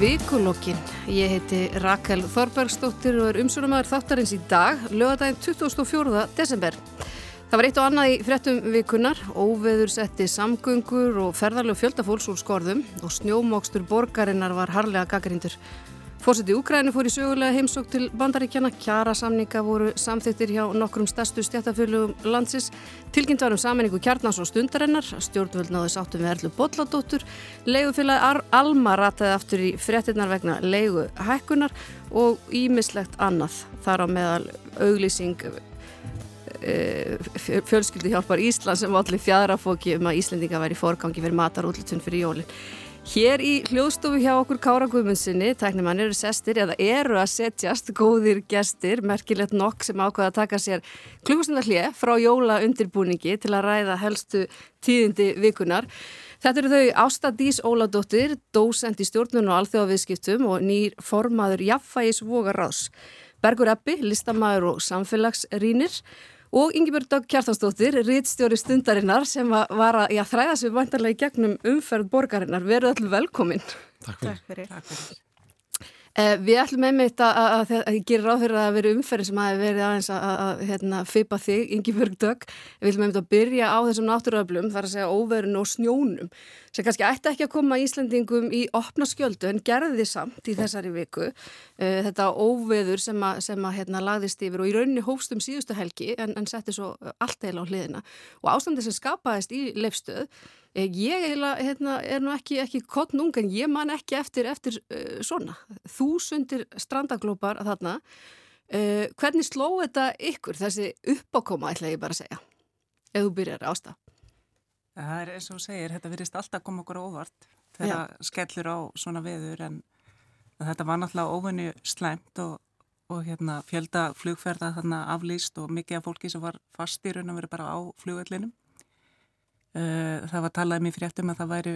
vikulokkin. Ég heiti Rakel Þorbergsdóttir og er umsjónumæður þáttarins í dag, lögadaginn 24. desember. Það var eitt og annað í frettum vikunar, óveður setti samgöngur og ferðarlegu fjöldafólks úr skorðum og snjómókstur borgarinnar var harlega gaggrindur. Fórseti Úgræni fór í sögulega heimsók til bandaríkjana, kjara samninga voru samþyktir hjá nokkrum stærstu stjættafölugum landsins, tilkynnt varum saminningu kjarnans og stundarinnar, stjórnvöld náðu sáttum við Erlu Bolladóttur, leigufélagi Alma rataði aftur í frettinnar vegna leigu hækkunar og ímislegt annað þar á meðal auglýsing e, fjölskyldi hjálpar Ísland sem allir fjadrafóki um að Íslendinga væri fórgangi fyrir matarútlutun fyrir jólinn. Hér í hljóðstofu hjá okkur Kára Guðmundsinni, tæknimann eru sestir eða eru að setjast góðir gestir, merkilegt nokk sem ákvaða að taka sér klukkustundarhlið frá jóla undirbúningi til að ræða helstu tíðindi vikunar. Þetta eru þau Ásta Dís Óladóttir, dósend í stjórnun og alþjóðaviðskiptum og nýr formaður Jaffægis Vogarás. Bergur Eppi, listamæður og samfélagsrýnir og Ingebjörg Dögg Kjartansdóttir, rittstjóri stundarinnar sem var að já, þræða sér vantarlega í gegnum umferð borgarinnar. Veru allir velkomin. Takk fyrir. Takk fyrir. Takk fyrir. Eh, við ætlum einmitt að, að, að, að gera ráð fyrir að veri umferði sem hafi verið aðeins að hérna, feipa þig, Ingebjörg Dögg. Við ætlum einmitt að byrja á þessum náttúruöflum, þar að segja óverun og snjónum, sem kannski ætti ekki að koma Íslandingum í opna skjöldu en gerði samt í þessari viku. Eh, þetta óveður sem að, sem hérna, lagðist yfir og í rauninni hófstum síðustu helgi en, en setti svo allt eila á hliðina. Og ástandi sem skapaðist í leifstöð ég eiginlega hérna, er nú ekki, ekki kottnung en ég man ekki eftir, eftir uh, svona. Þúsundir strandaglópar þarna. Uh, hvernig sló þetta ykkur, þessi uppákoma ætla ég bara að segja, ef þú byrjar ásta? Það er eins og þú segir, þetta virðist alltaf koma okkur óvart þegar skellur á svona veður en þetta var náttúrulega óvenni slæmt og, og hérna, fjölda flugferða þarna aflýst og mikið af fólki sem var fast í raun og verið bara á flugvellinum Eh, það var talað um í fréttum að það væri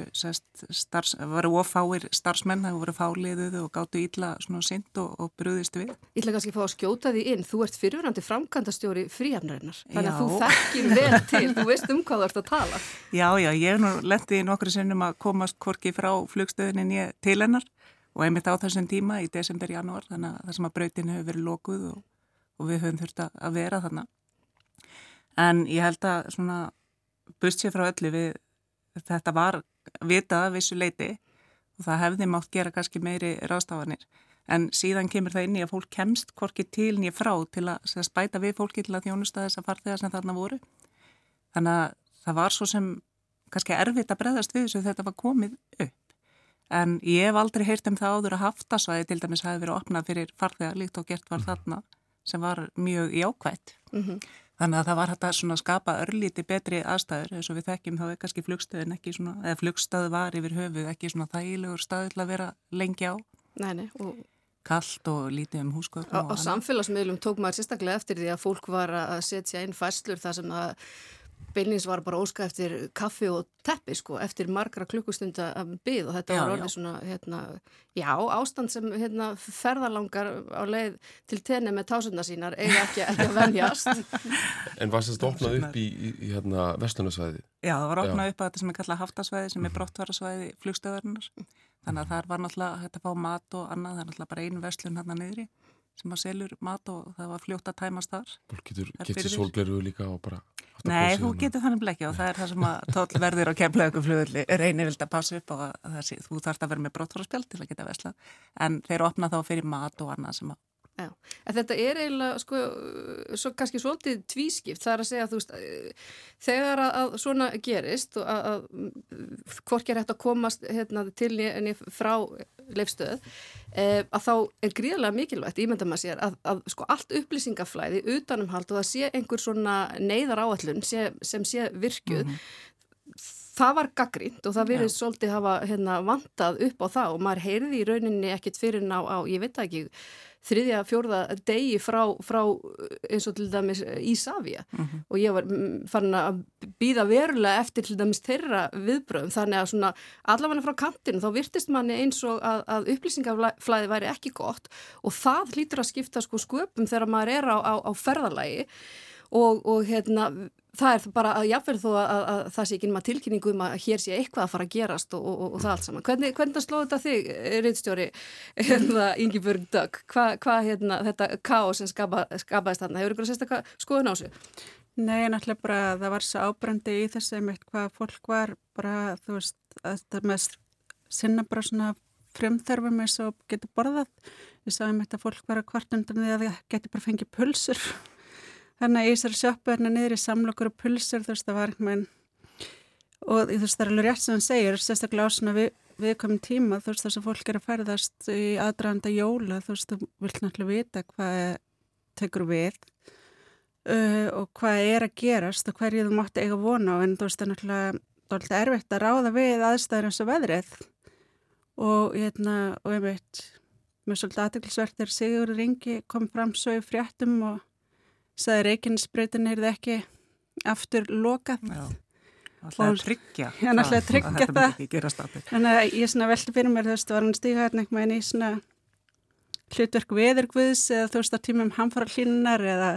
starfs, varu ofáir starfsmenn, það voru fáliðuð og gáttu ítla svona sint og, og brúðist við. Ég ætla kannski að fá að skjóta því inn, þú ert fyrirverandi framkvæmdastjóri fríhafnarinnar, þannig að þú þekkir vel til, þú veist um hvað þú ert að tala. Já, já, ég nú lendið í nokkru sinnum að komast korki frá flugstöðinni til hennar og einmitt á þessum tíma í desember, janúar, þannig að það sem að brautinu hefur verið lokuð og, og við höfum þurft að vera þannig. En ég held að svona bust sér frá öllu við þetta var vitað að vissu leiti og það hefði mátt gera kannski meiri rástafanir en síðan kemur það inn í að fólk kemst korki til nýja frá til að spæta við fólki til að þjónusta þess að farþegar sem þarna voru. Þannig að það var svo sem kannski erfitt að breðast við þess að þetta var komið upp. En ég hef aldrei heyrt um það áður að haftasvæði til dæmis hafi verið opnað fyrir farþegar líkt og gert var þarna sem var mjög jákvætt. Mm -hmm. Þannig að það var hægt að skapa örlíti betri aðstæður eins og við þekkjum þá er kannski flugstöðin ekki svona, eða flugstöð var yfir höfuð ekki svona þægilegur staði til að vera lengi á. Nei, nei, og kallt og lítið um húsgögn. Á, á samfélagsmiðlum tók maður sérstaklega eftir því að fólk var að setja inn fæslur þar sem að Beinins var bara óska eftir kaffi og teppi sko, eftir margra klukkustunda byggð og þetta já, var orðið svona, hérna, já, ástand sem hérna, ferðalangar á leið til tenni með tásundar sínar eiga ekki, að venjast. En var þetta opnað upp í, í, í hérna, vestunasvæði? Já, það var opnað upp að þetta sem er kallað haftasvæði, sem er brottvarasvæði flugstöðarinnar. Þannig að það var náttúrulega að fá mat og annað, það er náttúrulega bara einu vestlun hérna niðri sem að selur mat og það var fljótt að tæmast þar. Fólk getur, getur sólgleru líka og bara Nei, þú getur þannig blekja og það er það sem að tóll verður á kemlauguflugulli reynir vild að passa upp og að sé, þú þarfst að vera með brottfórspjald til að geta vesla en þeir opna þá fyrir mat og annað sem að Já, en þetta er eiginlega sko, svo, kannski svolítið tvískipt, það er að segja að þú veist, þegar að, að svona gerist og að, að hvorki er hægt að komast hérna, til henni frá leifstöð, eh, að þá er gríðarlega mikilvægt, ímynda maður sér, að, að sko allt upplýsingaflæði utanumhald og það sé einhver svona neyðar áallun sé, sem sé virkjuð, mm -hmm. það var gaggrínt og það verið svolítið hafa hérna, vantað upp á það og maður heyrði í rauninni ekkit fyrir ná á, ég veit ekki, þriðja, fjórða degi frá, frá eins og til dæmis Ísafja uh mhm. -huh. og ég var farin að býða verulega eftir til dæmis þeirra viðbröðum þannig að svona allavega frá kantinu þá virtist manni eins og að, að upplýsingaflæði væri ekki gott og það hlýtur að skipta sko sköpum þegar maður er á, á, á ferðalagi og, og hérna það er bara að jáfnverð þó að, að, að það sé ekki náma tilkynningu um að hér sé eitthvað að fara að gerast og, og, og það allt saman. Hvernig, hvernig slóðu þetta þig, Ritstjóri, hérna, Ingi Björg Dögg? Hvað hva, hérna, þetta káos sem skapa, skapaðist þarna? Hefur ykkur að sérsta skoðun á sig? Nei, náttúrulega bara það var svo ábrandi í þessu einmitt hvað fólk var bara, þú veist, þetta með sinna bara svona fremþörfum eins og getur borðað. Við sáum þetta að fólk var að hvart undan því að það getur bara fengið pulsur að ég sér sjöppu hérna niður í samlokur og pulsur þú veist það var einhvern veginn og þú veist það er alveg rétt sem hann segir sérstaklega á svona við, viðkominn tíma þú veist þess að fólk er að ferðast í aðdraðanda jóla þú veist þú vilt náttúrulega vita hvað tekur við uh, og hvað er að gerast og hverju þú mátti eiga vona á en þú veist það er náttúrulega erfitt að ráða við aðstæður eins og veðrið. Og hérna og ég veit mér svolítið aðtöklusvert er Sigur Ringi kom fram svo í fréttum og sagði Reykjanesbreytin er það ekki aftur lokað. Já, alltaf tryggja Já, alltaf tryggja það. Þannig að ég svona veldi fyrir mér þú veist, var hann stíga hérna eitthvað inn í svona hlutverk veðurgviðs eða þú veist, á tímum hamfara hlínunar eða,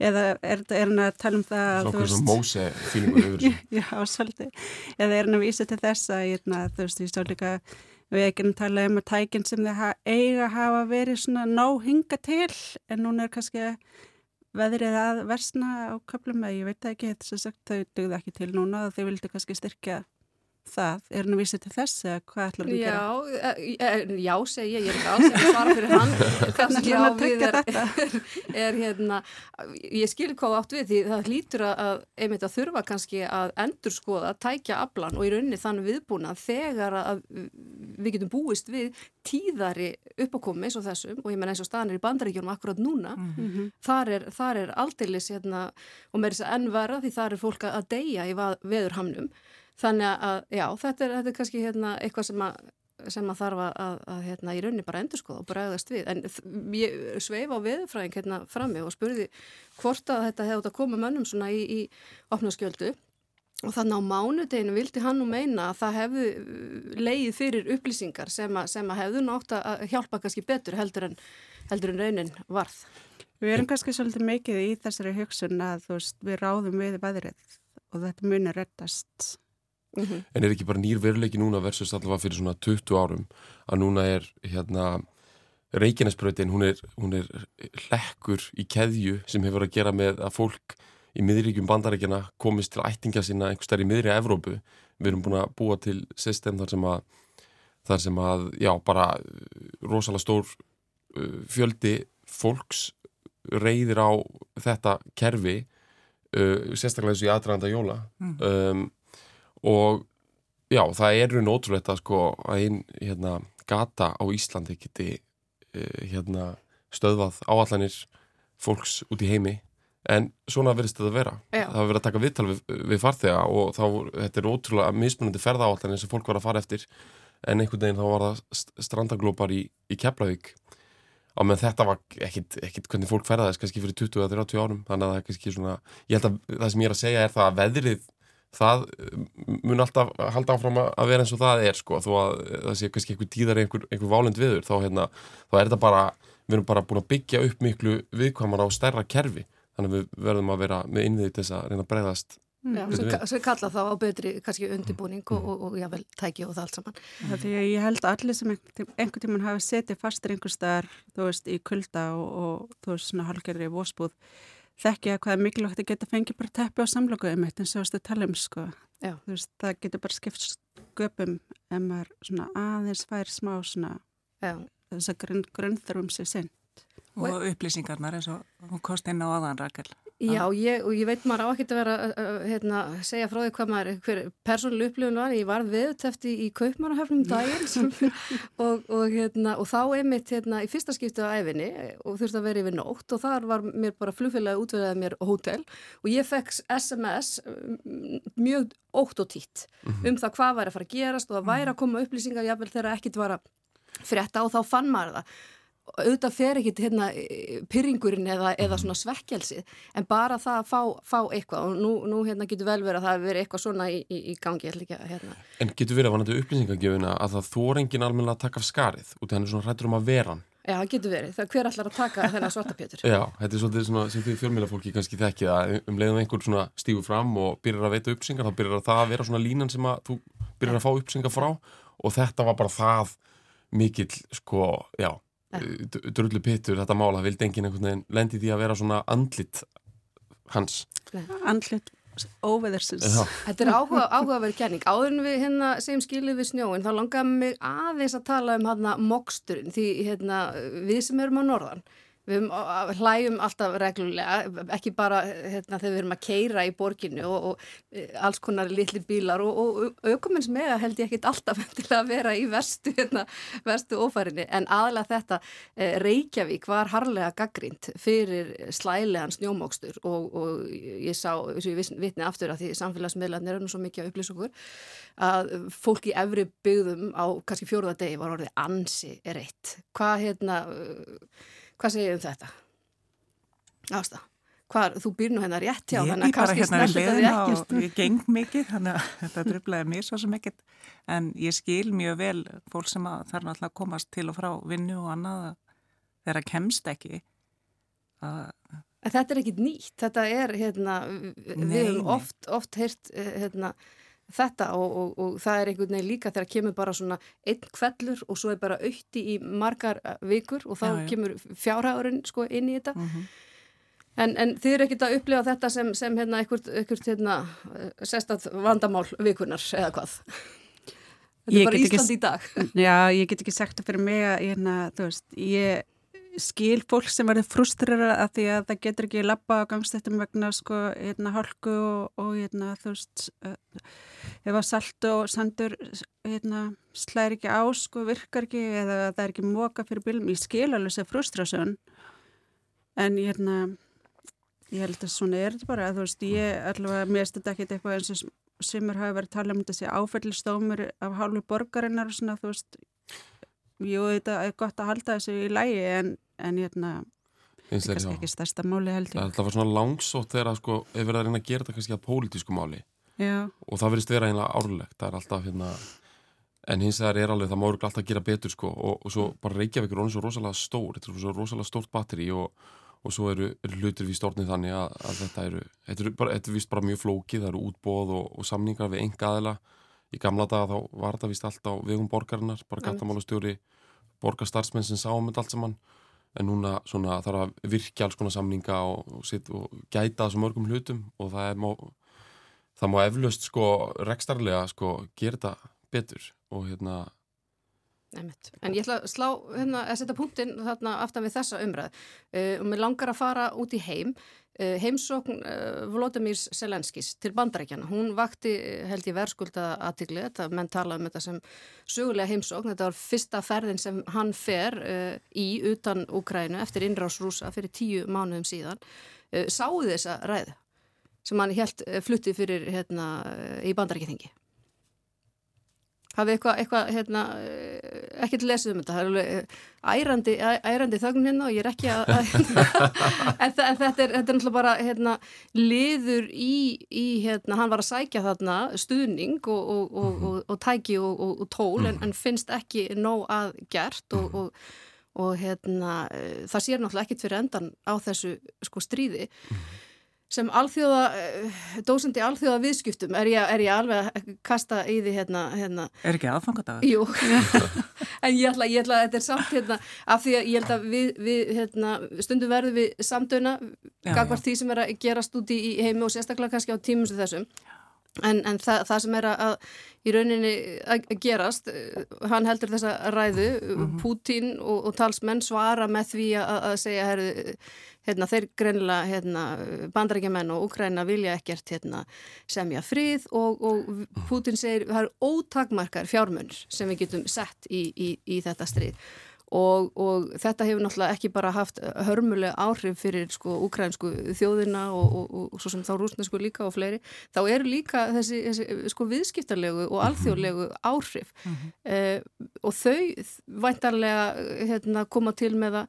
eða er, er hann að tala um það Svona svona móse fílingur yfir Já, svolítið. Eða er hann að vísa til þess að hérna, þú veist, ég sá líka við ekki að tala um að tækinn sem þið eiga hafa verið svona nóg hinga til en núna er kannski að veðrið að versna á köplum eða ég veit ekki, þess að sagt þau dugði ekki til núna og þau vildi kannski styrkja það, er hann að vísa til þess eða hvað ætlar hann að gera? Já, e, e, já segi ég, ég er ekki alls að svara fyrir hann. Það sem ég við er, er, er hérna, ég skil hvað átt við því það hlýtur að einmitt að þurfa kannski að endur skoða, að tækja aflan og í rauninni þann viðbúna þegar að við getum búist við tíðari uppákomi eins og þessum og ég menn eins og staðan er í bandaríkjónum akkurat núna, mm -hmm. þar er, er aldeilis hérna, og með þess að ennverða því þar er fólk að deyja í veðurhamnum Þannig að, já, þetta er, þetta er kannski hérna, eitthvað sem að, sem að þarf að, að hérna, í rauninni bara endur skoða og bregðast við. En ég sveif á viðfræðing hérna frammi og spurði hvort að þetta hefði átt að koma mönnum svona í, í opnaskjöldu og þannig á mánudeginu vildi hann nú meina að það hefði leið fyrir upplýsingar sem að, sem að hefðu nátt að hjálpa kannski betur heldur en, heldur en raunin varð. Við erum kannski svolítið mikið í þessari hugsun að veist, við ráðum við veðrið og þetta munir rettast Mm -hmm. En er ekki bara nýr veruleiki núna versus allavega fyrir svona 20 árum að núna er hérna Reykjanesbröðin, hún hún er hlekkur í keðju sem hefur að gera með að fólk í miðríkjum bandarækjana komist til ættinga sína einhver stær í miðri að Evrópu. Við erum búin að búa til system þar sem að, þar sem að já, bara rosalega stór uh, fjöldi fólks reyðir á þetta kerfi uh, sérstaklega eins og í aðdraganda jóla mm. um, og já, það er raun og ótrúlegt að sko að einn hérna gata á Íslandi geti uh, hérna stöðvað áallanir fólks út í heimi. En svona verðist þetta að vera. Já. það verður að taka viðtal við, við farþega og þá, þetta er ótrúlega mismunandi ferðaáallanir sem fólk var að fara eftir. En einhvern veginn þá var það strandaglópar í, í Keflavík. Á meðan þetta var ekkit, ekkit hvernig fólk ferðaðist kannski fyrir 20-30 árum. Þannig að það er kannski svona, ég held að það sem ég er að segja er það að veðrið það eh, mun alltaf halda áfram að vera eins og það er sko, þó að það sé kannski einhver tíðar einhver, einhver válend viður, þá, hérna, þá er þetta bara, við erum bara búin að byggja upp miklu viðkvæmar á stærra kerfi þannig að við verðum að vera með innvið til þess að reyna að breyðast mm. Já, sem, sem kalla þá á betri kannski undibúning mm. og, og, og jável tæki og það allt saman Því að ég held að allir sem einhvern tíman hafi setið fastur einhver staðar, þú veist, í kulda og, og þú veist, svona halgerri vósbúð þekkja hvað er mikilvægt að geta fengið bara teppi á samlokuðum eitt eins og þú tala um sko. Veist, það getur bara skipt sköpum ef maður svona aðeins fær smá svona þess að grunn, grunnþarum sér sinn og upplýsingarnar eins og hún kost inn á aðan Rakel Já, ég, og ég veit maður á ekki að vera að hérna, segja frá því hvað maður hver persónuleg upplifun var, ég var viðtefti í kaupmannahöfnum daginn og, og, hérna, og þá einmitt hérna, í fyrsta skiptu á æfinni og þurfti að vera yfir nótt og þar var mér bara flugfélagi útveðað mér hótel. Og ég fekk SMS mjög ótt og títt mhm. um það hvað væri að fara að gerast og það væri að koma upplýsingar jáfnvel þegar ekkit var að frétta og þá fann maður það auðvitað fer ekki hérna, pyrringurinn eða, eða mhm. svona svekkjelsi en bara það að fá, fá eitthvað og nú, nú hérna, getur vel verið að það veri eitthvað svona í, í, í gangi ekki, hérna. En getur verið að vanandi upplýsingagjöfuna að það þór engin almenna að taka af skarið út í hann er svona hrættur um að vera hann Já, það getur verið. Það hver allar að taka þennan svartapjötur? Já, þetta er svolítið svona sem því fjölmjölafólki kannski þekki það um leiðum einhvern svona stífu fram og byrjar að veita uppsingar, þá byrjar það að vera svona línan sem að þú byrjar að fá uppsingar frá og þetta var bara það mikill, sko, já, drullu pittur þetta mála, vildi enginn einhvern veginn lendi því að vera svona andlit hans. Andlit óveðursins. Þetta er áhuga, áhugaverð kenning. Áðurinn við hérna segjum skilið við snjóin, þá langar mig aðeins að tala um hérna moksturinn því hérna við sem erum á norðan Við hlæjum alltaf reglulega, ekki bara hérna, þegar við erum að keira í borginu og, og e, alls konar litli bílar og, og aukumins með held ég ekkit alltaf til að vera í vestu, hérna, vestu ófærinni en aðlega þetta e, Reykjavík var harlega gaggrínt fyrir slælegan snjómókstur og, og ég sá, að ég vitni aftur að því samfélagsmiðlarnir er nú svo mikið að upplýsa okkur að fólk í efri byggðum á kannski fjóruða degi var orðið ansi reitt. Hvað hérna Hvað segir um þetta? Ásta, hvað, þú býr nú hennar rétt hjá, þannig að kannski snert þetta því ekkert. Ég geng mikið, þannig að þetta dröflaði mér svo sem ekkert, en ég skil mjög vel fólk sem þarf náttúrulega að komast til og frá vinnu og annað þegar að kemst ekki. Að Þetta er ekkit nýtt, þetta er, hérna, við hefum oft, oft heyrt, eh, hérna, þetta og, og, og það er einhvern veginn líka þegar kemur bara svona einn kvellur og svo er bara auðti í margar uh, vikur og þá já, já. kemur fjárhagurinn sko inn í þetta mm -hmm. en, en þið eru ekkert að upplifa þetta sem, sem hérna einhvert hérna, uh, sestat vandamál vikunar eða hvað Þetta er bara Ísland ekki, í dag Já, ég get ekki sagt það fyrir mig að hérna, þú veist, ég skil fólk sem verður frustrera að því að það getur ekki lappa á gangstættum vegna sko, hérna, hálku og, og hérna, þú veist uh, ef að salt og sandur hérna, slæri ekki á sko, virkar ekki eða það er ekki móka fyrir bílum ég skil alveg sér frustrasjón en hérna ég held að svona er þetta bara að þú veist ég allavega mérst þetta ekki eitthvað eins og semur hafi verið að tala um þessi áfællistómur af hálfu borgarinnar og svona þú veist. Jú þetta er gott að halda þessu í lægi en, en hérna það er kannski ekki stærsta máli held ég Það er alltaf svona langsótt þegar sko, ef við erum að reyna að gera þetta kannski að pólitísku máli. Já. og það verðist vera einlega árlegt það er alltaf hérna en hins vegar er alveg, það má ekki alltaf gera betur sko og, og svo bara Reykjavík er svo rosalega stór þetta er svo rosalega stórt batteri og, og svo eru, eru hlutir við stórnið þannig að, að þetta eru, þetta eru bara, þetta er vist bara mjög flókið, það eru útbóð og, og samningar við enga aðila í gamla daga þá var þetta vist allt á vegum borgarinnar, bara gattamálastjóri borgarstarfsmenn sem sáum þetta allt saman en núna svona þarf að virkja alls konar samninga og, og, sit, og gæta þessum mörgum hlutum og það má, það má eflaust sko rekstarlega sko gera þetta betur og hérna Nefnt. En ég ætla að slá, hérna, að setja punktin þarna aftan við þessa umræð uh, og mér langar að fara út í heim heimsókn uh, Volodymyrs Selenskis til bandarækjana, hún vakti held ég verðskulda aðtikli þetta, menn tala um þetta sem sögulega heimsókn. Þetta var fyrsta ferðin sem hann fer í utan Úkrænu eftir innrásrúsa fyrir tíu mánuðum síðan. Sáðu þessa ræð sem hann helt flutti fyrir hérna, í bandarækjaþingi hafið eitthvað, eitthvað hérna, eh, ekkert lesið um þetta. Það er alveg eh, ærandi, ærandi þögn hérna og ég er ekki að, að hérna, en, en þetta er, náttúrulega bara hérna, liður í, í hérna, hann var að sækja þarna stuðning og, og, og, og tæki og tól en, en finnst ekki nóg að gert og hérna eh, það sér náttúrulega ekkert fyrir endan á þessu sko stríði sem alþjóða, eh, dósandi alþjóða viðskiptum er ég, er ég alveg að kasta í því hérna, hérna. Er ekki aðfangadagur? Jú, en ég ætla, ég ætla að þetta er samt hérna, af því að ég held að við, við hérna, stundum verðum við samdöna gagvart því sem er að gerast út í heimi og sérstaklega kannski á tímum sem þessum En, en það, það sem er að í rauninni að gerast, hann heldur þessa ræðu, mm -hmm. Pútín og, og talsmenn svara með því að, að segja, herru, hérna, þeir greinlega hérna, bandarækjumenn og Ukræna vilja ekkert hérna, semja frið og, og Pútín segir, það eru ótakmarkar fjármunir sem við getum sett í, í, í þetta stríð Og, og þetta hefur náttúrulega ekki bara haft hörmulega áhrif fyrir sko ukrainsku þjóðina og, og, og svo sem þá rúsnesku líka og fleiri þá eru líka þessi, þessi sko viðskiptarlegu og alþjóðlegu áhrif. Mm -hmm. eh, og þau væntarlega hérna, koma til með að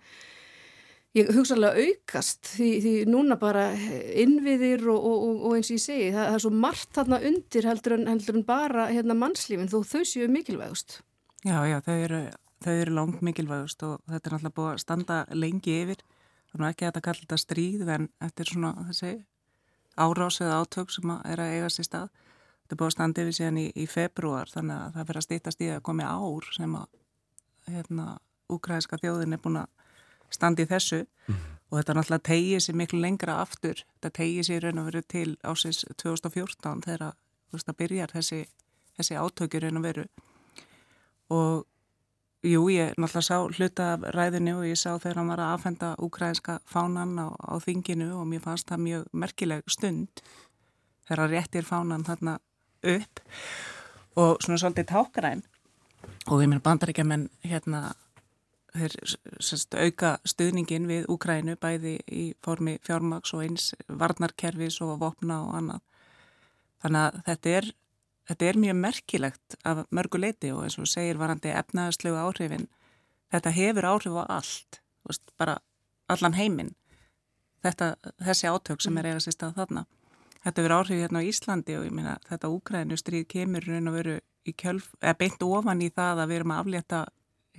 ég hugsaðlega aukast því, því núna bara innviðir og eins og ég segi það, það er svo margt þarna undir heldur en, heldur en bara hérna, mannslífin þó þau séu mikilvægust. Já, já, þau eru þau eru langt mikilvægust og þetta er náttúrulega búið að standa lengi yfir. Þannig ekki að þetta kallir þetta stríð en er svona þessi árás eða átök sem að er að eiga sér stað. Þetta er búið að standa yfir síðan í, í februar þannig að það fyrir að stýtast í að komi ár sem að hérna, úkræðiska þjóðin er búin að standa í þessu. Mm. og þetta náttúrulega tegið sér miklu lengra aftur. Þetta tegið sér raun og veru til ásins 2014 þegar það byrjar þessi, þessi átökjur raun og veru. Og jú, ég náttúrulega sá hluta af ræðinu og ég sá þegar hann var að afhenda úkræðinska fánan á, á þinginu og mér fannst það mjög merkileg stund þegar hann réttir fánan þarna upp og svona svolítið tákgræn og ég meina bandaríkja menn hérna þeir sest, auka stuðningin við Úkrænu bæði í formi fjármaks og eins varnarkerfis og vopna og annað. Þannig að þetta er þetta er mjög merkilegt af mörguleiti og eins og segir varandi efnaðarslegu áhrifin þetta hefur áhrif á allt veist, bara allan heiminn. Þetta, þessi átök sem er eiga sérst að þarna. Þetta verður áhrif hérna á Íslandi og ég meina þetta Úkrænu stríð kemur raun og veru í kjölf, eða beint ofan í það að við erum að aflétta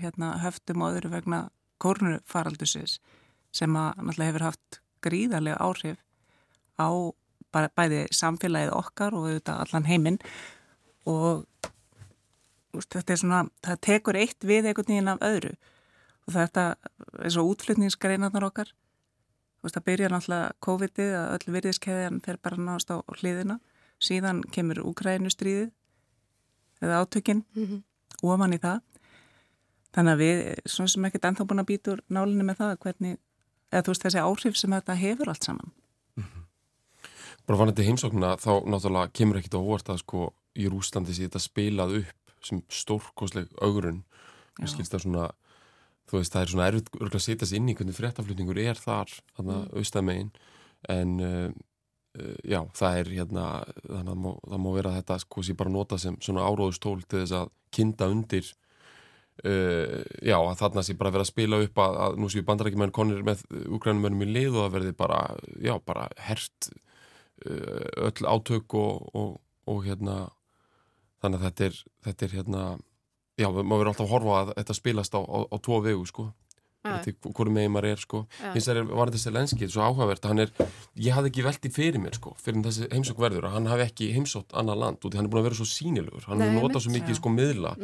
hérna höftum og öðru vegna kórnufaraldusins sem að náttúrulega hefur haft gríðarlega áhrif á bæði samfélagið okkar og auðvitað allan heiminn. Og úst, þetta er svona, það tekur eitt við einhvern veginn af öðru. Og þetta er svo útflutningsgreinarnar okkar. Úst, það byrja náttúrulega COVID-ið að öll virðiskeðjan fer bara náðast á hliðina. Síðan kemur Ukrænustríðið eða átökinn mm -hmm. ofan í það. Þannig að við, svona sem ekkert ennþá búin að býta úr nálinu með það hvernig, eða þú veist þessi áhrif sem þetta hefur allt saman. Bara vanandi heimsóknuna þá náttúrulega kemur ekkit á óvart að sko í Rúslandi sé þetta spilað upp sem stórkosleg augrun og skilst það svona þú veist það er svona erfitt að setja sér inn í hvernig fréttaflutningur er þar þarna mm. austamegin en uh, uh, já það er hérna þannig að það má, vera þetta sko sem bara nota sem svona áróðustól til þess að kinda undir uh, já að þarna sé bara vera að spila upp að, að nú séu bandarækjumenn konir með úgrænumönnum í lið og það verði bara já bara hert öll átök og, og, og hérna þannig að þetta er, þetta er hérna, já, maður verður alltaf að horfa að þetta spilast á, á, á tvo vegu, sko hverju megin maður er sko. Hins vegar var þetta Selenski, svo áhugavert er, ég hafði ekki veldi fyrir mér sko fyrir þessi heimsók verður hann hafi ekki heimsótt annar land og hann er búin að vera svo sínilegur hann hefur notað svo mikið sko miðla.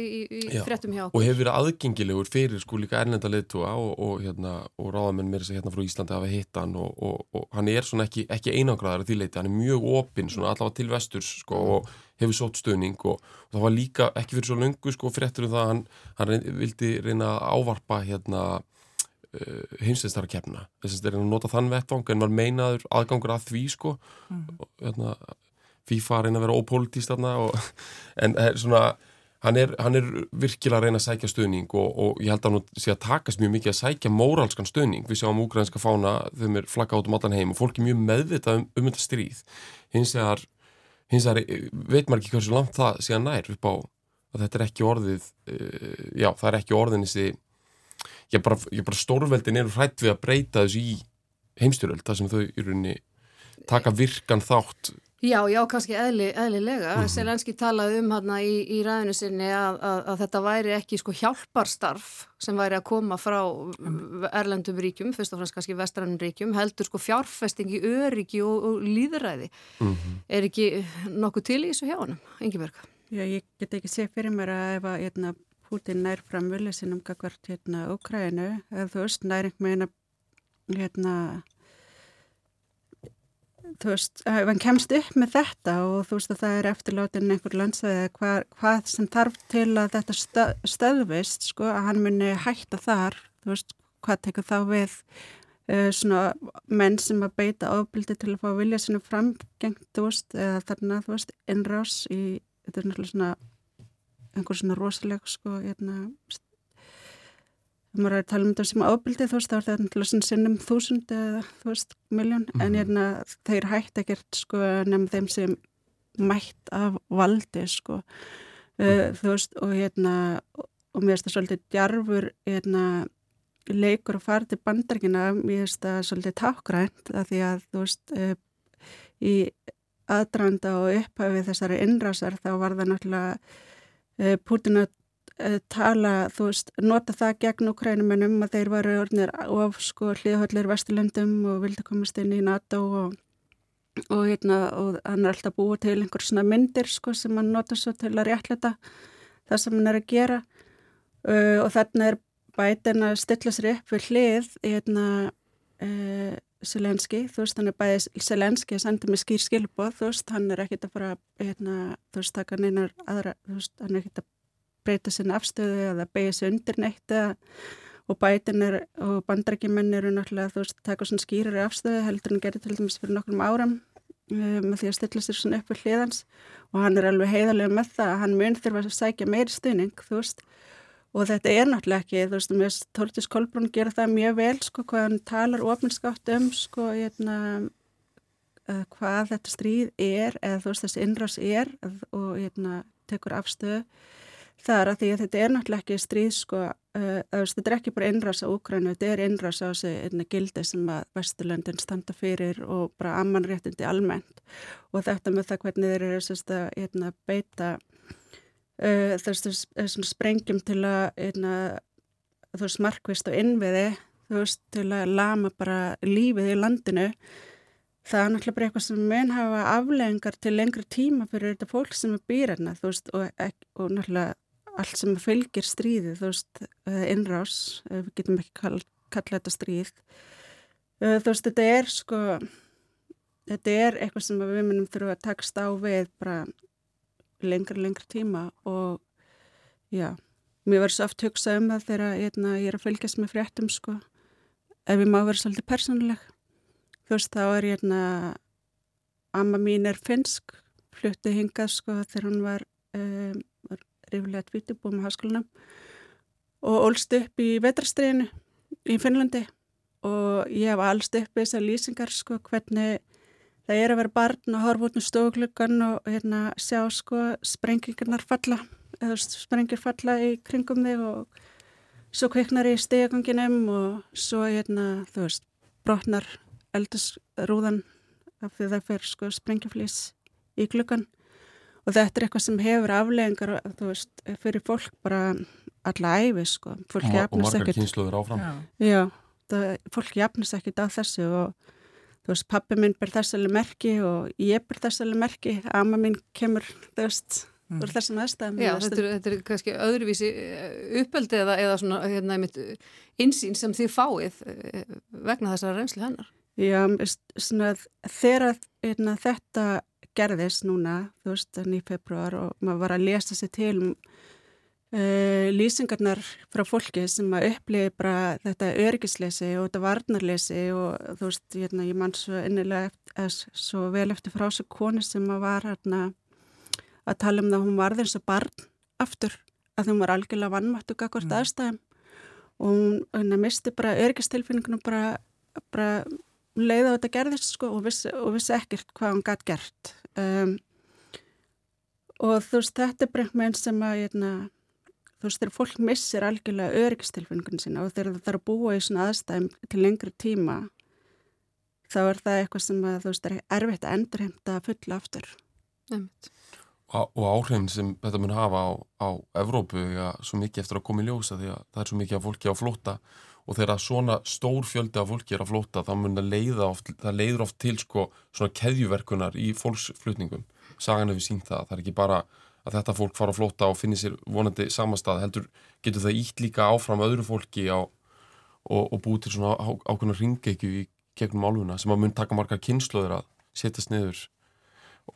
Í, í, í fréttum hjá okkur. og hefur verið aðgengilegur fyrir sko líka erlenda leitúa og, og, hérna, og ráðamenn mér hérna frá Íslandi hafa hitt hann og, og hann er svona ekki, ekki einangraðar að því leiti, hann er mjög opinn svona allavega til vesturs sko og hefur sótt stöðning og, og það var líka ekki fyrir svo löngu sko fréttur um það að hann, hann reyn, vildi reyna að ávarpa hérna uh, heimsveistara kemna þess að er að nota þann vettvang en var meinaður aðgangur að því sko mm. og, hérna, FIFA reyna að vera ópolítist þarna en það er svona Hann er, hann er virkilega að reyna að sækja stöðning og, og ég held að hann sé að takast mjög mikið að sækja móralskan stöðning. Við sjáum úgrænska fána, þeim er flagga át um allan heim og fólk er mjög meðvitað um, um þetta stríð. Hins vegar hins vegar eh, veit maður ekki hversu langt það sé að nær upp á að þetta er ekki orðið uh, já, það er ekki orðin þessi ég bara, bara stórveldin eru hrætt við að breyta þessu í heimstyröld þar sem þau í rauninni taka virkan þátt Já, já, kannski eðli, eðlilega. Mm -hmm. Selenski talaði um hérna í, í ræðinu sinni að, að, að þetta væri ekki sko hjálparstarf sem væri að koma frá erlendum ríkjum, fyrst og fremst kannski vestrannum ríkjum, heldur sko fjárfesting í öryggi og, og líðræði. Mm -hmm. Er ekki nokkuð til í þessu hjá hann, Ingeberg? Já, ég get ekki sé fyrir mér að ef að hérna, Putin nær fram vilja sinum kakvart hérna Ukrænu, eða þú veist, næring meina hérna þú veist, ef hann kemst upp með þetta og þú veist að það er eftirlátin einhver landsæði hvað, hvað sem þarf til að þetta stöð, stöðvist sko, að hann muni hætta þar þú veist, hvað tekur þá við uh, svona menn sem að beita ábyldi til að fá vilja sinu framgengt, þú veist, eða þarna þú veist, innrás í, þetta er náttúrulega svona einhver svona rosaleg sko, hérna maður er að tala um þetta sem ábyldi þú veist þá er þetta náttúrulega sinnum þúsund eða þú veist miljón mm -hmm. en mhm. hérna þeir hægt ekkert sko nefnum þeim sem mætt af valdi sko mm -hmm. þú veist og hérna og mér finnst það svolítið djarfur hérna leikur að fara til bandarkina mér finnst það svolítið tákgrænt að því að þú veist uh, í aðdraanda og upphæfi þessari innrásar þá var það náttúrulega uh, Putin að tala, þú veist, nota það gegn ukrænumennum að þeir varu orðinir of sko hlýðhöllir vesturlöndum og vildi komast inn í NATO og, og hérna, og hann er alltaf búið til einhver svona myndir sko sem hann nota svo til að réttleta það sem hann er að gera. Uh, og þarna er bætin að stilla sér upp við hlið hérna uh, Selenski, þú veist, hann er bæðið Selenski að senda mig skýr skilbóð, þú veist, hann er ekkit að fara, hérna, þú veist, taka neinar aðra, þú veist, hann er ekkit að breyta sinna afstöðu eða beigja sér undir neitt eða, og bætin er, og bandrækjumenn eru náttúrulega, þú veist, taka svona skýrari afstöðu heldur en gerir til dæmis fyrir nokkrum áram um, með því að stilla sér svona upp við hliðans og hann er alveg heiðarlega með það að hann mun þurfa að sækja meiri stuðning, þú veist, og þetta er náttúrulega ekki, þú veist, mér Tórtis Kolbrún gera það mjög vel, sko, hvað hann talar ofinskátt um, sko, hérna, uh, hvað þetta stríð er, eða þú veist, þessi innrás er og, hérna, tekur afstöðu þar að því að þetta er náttúrulega ekki stríð, sko, uh, þetta er ekki bara innrás á Ukrænu, þetta er innrás á einna gildi sem að Vesturlöndin standa fyrir og bara ammanréttindi almennt. Og þetta með það hvernig þeir eru sérst að hérna, beita uh, þessum sprengjum til að einna, þú veist, markvist og innviði, þú veist, til að lama bara lífið í landinu. Það er náttúrulega bara eitthvað sem mun hafa afleggingar til lengri tíma fyrir þetta fólk sem er býrarna, þú veist, og, og náttúrulega allt sem fylgir stríði, þú veist, innrás, við getum ekki kall, kalla þetta stríð. Þú veist, þetta er sko þetta er eitthvað sem við munum þurfa að takast á við bara lengri, lengri tíma og já, mér verður svo oft hugsað um það þegar hérna, ég er að fylgjast með fréttum sko, ef ég má vera svolítið persónuleg, þú veist þá er hérna, amma mín er finsk, flutti hingað sko þegar hún var, um, rífilega tvítubúið með háskólanum og ólst upp í vetrastriðinu í Finnlandi. Og ég hef allst upp þessar lýsingar sko hvernig það er að vera barn og horfa út með stofugluggan og hérna sjá sko sprengingarnar falla eða sprengir falla í kringum þig og svo kveiknar í stegaganginum og svo hérna þú veist brotnar eldusrúðan af því það fer sko sprengjaflýs í gluggan og þetta er eitthvað sem hefur afleggingar þú veist fyrir fólk bara alla æfi sko og, og margar kynsluður áfram já, já það, fólk jafnast ekkit á þessu og þú veist, pappi minn ber þessalega merki og ég ber þessalega merki, amma minn kemur, þú veist, mm. úr þessum aðstæðum. Já, þetta er, þetta er kannski öðruvísi eh, uppöldi eða, eða svona, hérna, einmitt insýn sem þið fáið eh, vegna þessara reynsli hennar. Já, svona, þegar hérna, þetta gerðist núna, þú veist, í februar og maður var að lesa sér til um Uh, lýsingarnar frá fólki sem að upplifi bara þetta örgisleysi og þetta varnarleysi og þú veist, hérna, ég man svo innilega eftir, svo vel eftir frá þessu koni sem að var hérna að tala um það að hún varði eins og barn aftur, að hún var algjörlega vannmættu akkord mm. aðstæðum og hún hérna, misti bara örgistilfinningunum bara, bara leiða á þetta gerðist sko og vissi, og vissi ekkert hvað hún gætt gert um, og þú veist, þetta er bara einn sem að hérna þú veist, þegar fólk missir algjörlega öryggistilfinningun sína og þegar það þarf að búa í svona aðstæðum til lengri tíma þá er það eitthvað sem að, þú veist, er erfitt að endurheimta fulla aftur. Nefnt. Og, og áhrifin sem þetta mun hafa á, á Evrópu ja, svo mikið eftir að koma í ljósa því að það er svo mikið af fólki á flóta og þegar svona stór fjöldi af fólki er á flóta þá mun það oft, það leiður oft til sko svona keðjuverkunar í fólksflutningum. Sagan hefur sínt það, það er ekki bara að þetta fólk fara að flóta og finni sér vonandi samastað, heldur getur það ítt líka áfram öðru fólki á, og, og búið til svona á, ákveðna ringekju í gegnum áluna sem að mun taka margar kynnslóður að setjast niður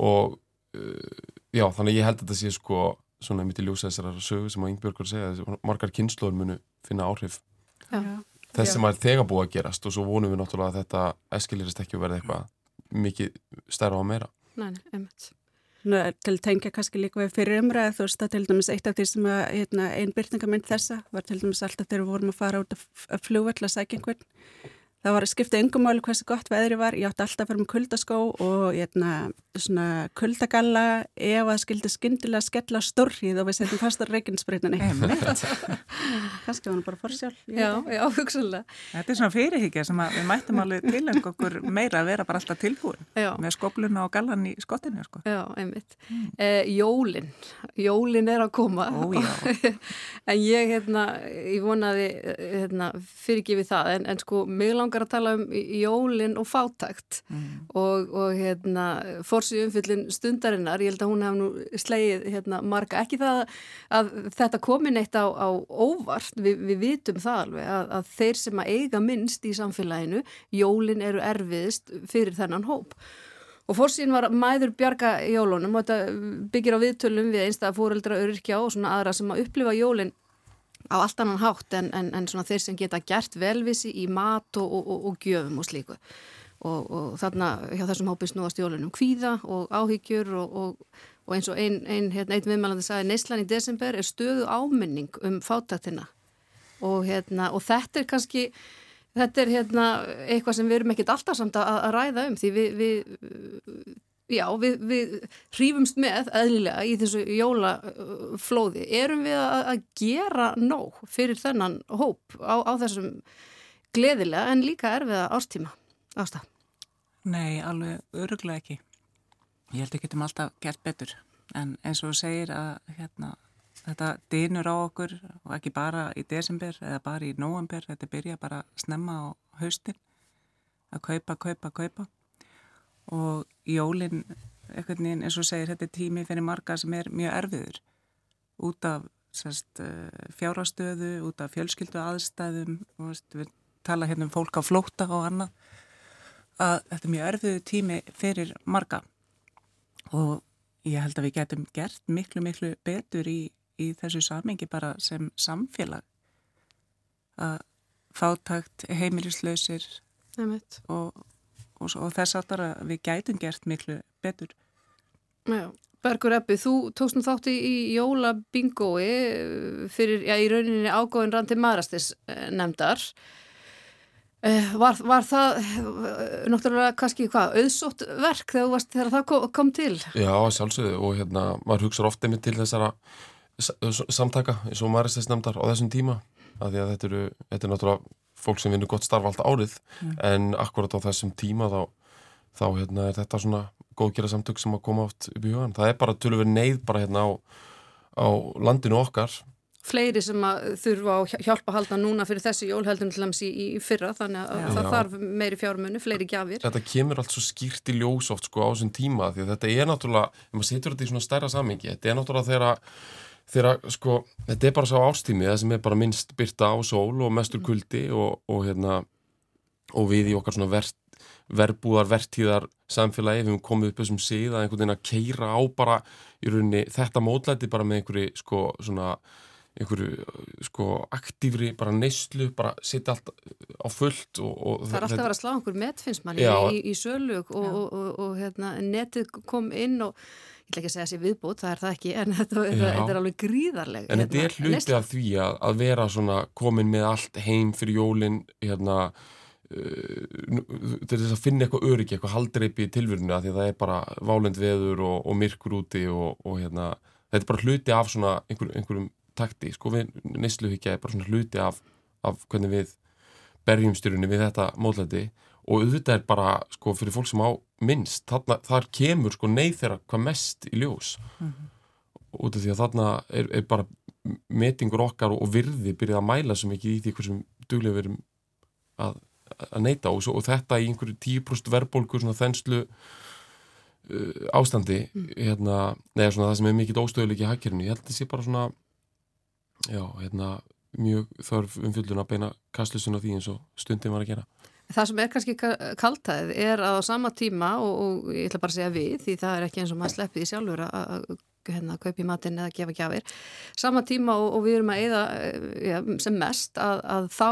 og uh, já, þannig ég held að þetta sé sko svona mitt í ljósa þessar sögu sem að Ingbjörgur segja, margar kynnslóður munu finna áhrif. Þess sem að þegar búið að gerast og svo vonum við náttúrulega að þetta eskilirist ekki að verða eitthvað mikið stærra á meira. Nei, einmitt. Til tengja kannski líka við fyrir umræð þú veist að til dæmis eitt af því sem að hérna, einn byrtingamind þessa var til dæmis alltaf þegar við vorum að fara út að sækja einhvern það var skiptið yngum máli hversu gott veðri var, ég átti alltaf að fyrir með kuldaskó og hérna svona kuldagalla ef að skildi skindilega skella stórrið og við setjum fastar reikinsbreytinni kannski var hann bara fórsjálf Já, já, hugsanlega. Þetta er svona fyrirhyggja sem við mættum alveg tileng okkur meira að vera bara alltaf tilbúin já. með skobluna og gallan í skottinu sko. Já, einmitt. Mm. eh, Jólin, jólin er að koma. Ó, en ég, hérna, ég vonaði hérna, fyrirgifið það. En, en sko, mig langar að tala um jólin og fátækt. Mm. og, og hérna, fórsið umfyllin stundarinnar, ég held að hún hef nú slegið hérna, marga, ekki það að þetta komin eitt á, á óvart, Vi, við vitum það alveg að, að þeir sem að eiga minnst í samfélaginu, jólin eru erfiðist fyrir þennan hóp. Og fórsín var mæður bjarga jólunum og þetta byggir á viðtölum við einstæða fóreldra öryrkja og svona aðra sem að upplifa jólinn á allt annan hátt en, en, en þeir sem geta gert velvisi í mat og, og, og, og gjöfum og slíku. Og þarna hjá þessum hópi snúast jólunum kvíða og áhyggjur og eins og einn ein, hérna, ein viðmælandi sagði Neislan í desember er stöðu áminning um fátaktina og hérna, þetta er kannski Þetta er hérna eitthvað sem við erum ekkert alltaf samt að, að ræða um því við, við, já, við, við hrýfumst með eðlilega í þessu jólaflóði. Erum við að, að gera nóg fyrir þennan hóp á, á þessum gleðilega en líka erfiða ástíma ástaf? Nei, alveg öruglega ekki. Ég held að getum alltaf gert betur en eins og þú segir að hérna þetta dýnur á okkur og ekki bara í desember eða bara í november, þetta byrja bara snemma á haustin að kaupa, kaupa, kaupa og jólinn eitthvað nýjan eins og segir þetta er tími fyrir marga sem er mjög erfiður. Út af sest, eh, fjárastöðu, út af fjölskyldu aðstæðum og veist, við tala hérna um fólk á flóta og annað að þetta er mjög erfiðu tími fyrir marga. Og ég held að við getum gert miklu miklu betur í í þessu samengi bara sem samfélag. Að fátakt heimilislausir og, og, og þess aftar að við gætum gert miklu betur. Já, Bergur Eppi, þú tókst nú þátti í jólabingói fyrir, já, í rauninni ágóðin randi maðurastis nefndar. Eh, var, var það eh, náttúrulega kannski hvað, auðsótt verk þegar, varst, þegar það kom, kom til? Já, sjálfsögðu og hérna, maður hugsaður ofta með til þessara samtaka eins og Maristes nefndar á þessum tíma af því að þetta eru, þetta er náttúrulega fólk sem vinur gott starf alltaf árið mm. en akkurat á þessum tíma þá, þá hérna, er þetta svona góðgjara samtök sem að koma átt upp í hugan það er bara tölur verið neyð bara hérna á, á landinu okkar Fleiri sem að þurfa að hjálpa að halda núna fyrir þessi jólheldun til hans í, í fyrra þannig að Já. það þarf meiri fjármunni, fleiri gjafir Þetta kemur allt svo skýrt í ljós oft sko á þessum tíma því að þetta er náttúrulega, ef maður setur þetta í svona stærra samingi, þetta er náttúrulega þegar þegar sko, þetta er bara sá ástími það sem er bara minnst byrta á sól og mestur mm. kuldi og, og hérna og við í okkar svona verð, verbúðar, verðtíðar samfélagi, við höfum komið upp þessum síð að einhvern veginn að keira á bara í rauninni þetta mótlæti bara með einhverju sko svona einhverju sko aktífri bara neyslu, bara setja allt á fullt og, og það er alltaf að vera að slá einhver met finnst manni í, í sölug og, og, og hérna netið kom inn og ætla ekki að segja þessi viðbútt, það er það ekki en þetta, þetta er alveg gríðarleg en þetta er hérna, hluti af því að, að vera svona komin með allt heim fyrir jólin hérna uh, til þess að finna eitthvað öryggi eitthvað haldreipi í tilvörinu að því að það er bara válend veður og, og myrkur úti og, og hérna, þetta er bara hluti af svona einhver, einhverjum takti, sko við neysluhyggja er bara svona hluti af, af hvernig við berjumstyrunni við þetta módlæti og auðvitað er bara, sko, fyrir fólk sem á minnst, þarna, þar kemur sko neyð þeirra hvað mest í ljós mm -hmm. út af því að þarna er, er bara metingur okkar og virði byrjað að mæla svo mikið í því hversum duglega verum að, að neyta og, svo, og þetta í einhverju 10% verðbólku svona þenslu uh, ástandi mm. hérna, neða svona það sem er mikið óstöðuleik í hakkerinu, ég held að það sé bara svona já, hérna mjög þörf umfjöldun að beina kastlusun á því eins og stundin var að gera Það sem er kannski kaltæð er að á sama tíma og, og ég ætla bara að segja við því það er ekki eins og maður sleppið í sjálfur að hérna, kaupi matinn eða gefa gjafir. Sama tíma og, og við erum að eða ja, sem mest að, að þá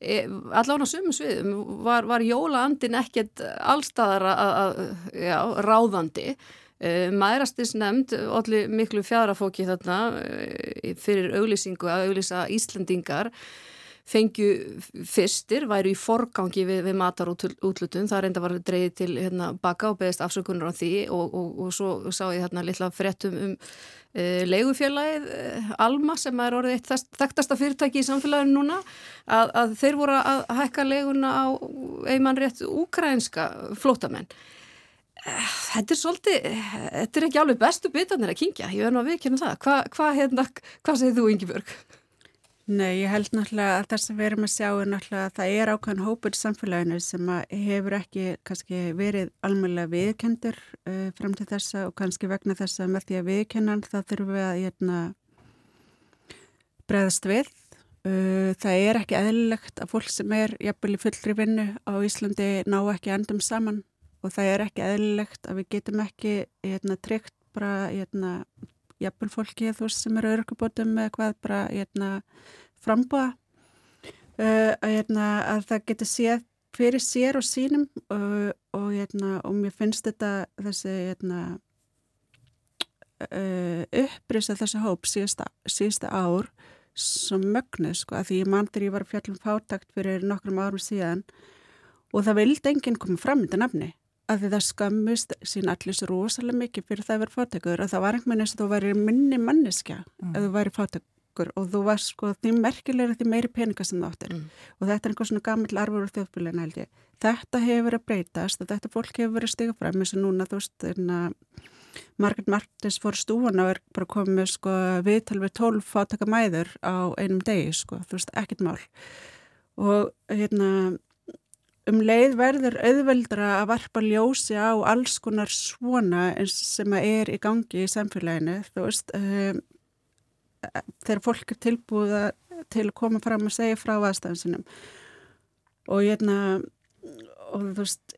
e, allavega á sumum sviðum var, var jólaandin ekkert allstaðar að, já, ráðandi. E, Mærastins nefnd allir miklu fjarafóki þarna e, fyrir auglýsingu að auglýsa Íslandingar fengju fyrstir, væru í forgangi við, við matar og útlutun, það reynda var dreyið til hérna, baka og beðist afsökunar á því og, og, og svo sá ég hérna litla frettum um uh, leigufélagið uh, Alma sem er orðið eitt þekktasta fyrirtæki í samfélaginu núna að, að þeir voru að hækka leiguna á einmann rétt úkrænska flótamenn Þetta er svolítið, þetta er ekki alveg bestu bitanir að kingja, ég verði nú að viðkynna það. Hvað hva, hérna, hva segir þú, Ingi-Björg? Nei, ég held náttúrulega að það sem við erum að sjá er náttúrulega að það er ákveðin hópur samfélaginu sem hefur ekki kannski verið almeinlega viðkendur uh, fram til þessa og kannski vegna þessa með því að viðkennan það þurfum við að hérna, breðast við. Uh, það er ekki eðlilegt að fólk sem er jafnvel í fullri vinnu á Íslandi ná ekki endum saman og það er ekki eðlilegt að við getum ekki hérna, tryggt bara hérna, jafnvel fólki veist, sem eru örkubótum með hvað bara hérna, frambúa uh, að, hérna, að það getur séð fyrir sér og sínum uh, og, hérna, og mér finnst þetta þessi uh, upprýsa þessi hóp síðasta, síðasta ár sem mögnu sko að því ég mann þegar ég var fjallum fátakt fyrir nokkrum árum síðan og það vildi enginn koma fram í þetta nafni að því það skammust sín allir svo rosalega mikið fyrir það að vera fátekur og það var einhvern veginn eins og þú væri minni manneskja mm. ef þú væri fátekur og þú var sko því merkilega því meiri peninga sem þú áttir mm. og þetta er einhvern svona gammal arfur úr þjóðbílinu held ég. Þetta hefur verið að breytast og þetta fólk hefur verið að stiga fram eins og núna þú veist hérna Margaret Martins fór stúan og er bara komið sko viðtal við tólf fátaka mæður á einum degi sko, þú veist, ekkit mál og hérna um leið verður auðveldra að varpa ljósi á alls konar svona sem er í gangi í samfélaginu. Þú veist um, þegar fólk er tilbúða til að koma fram og segja frá aðstæðan sinum og ég er og þú veist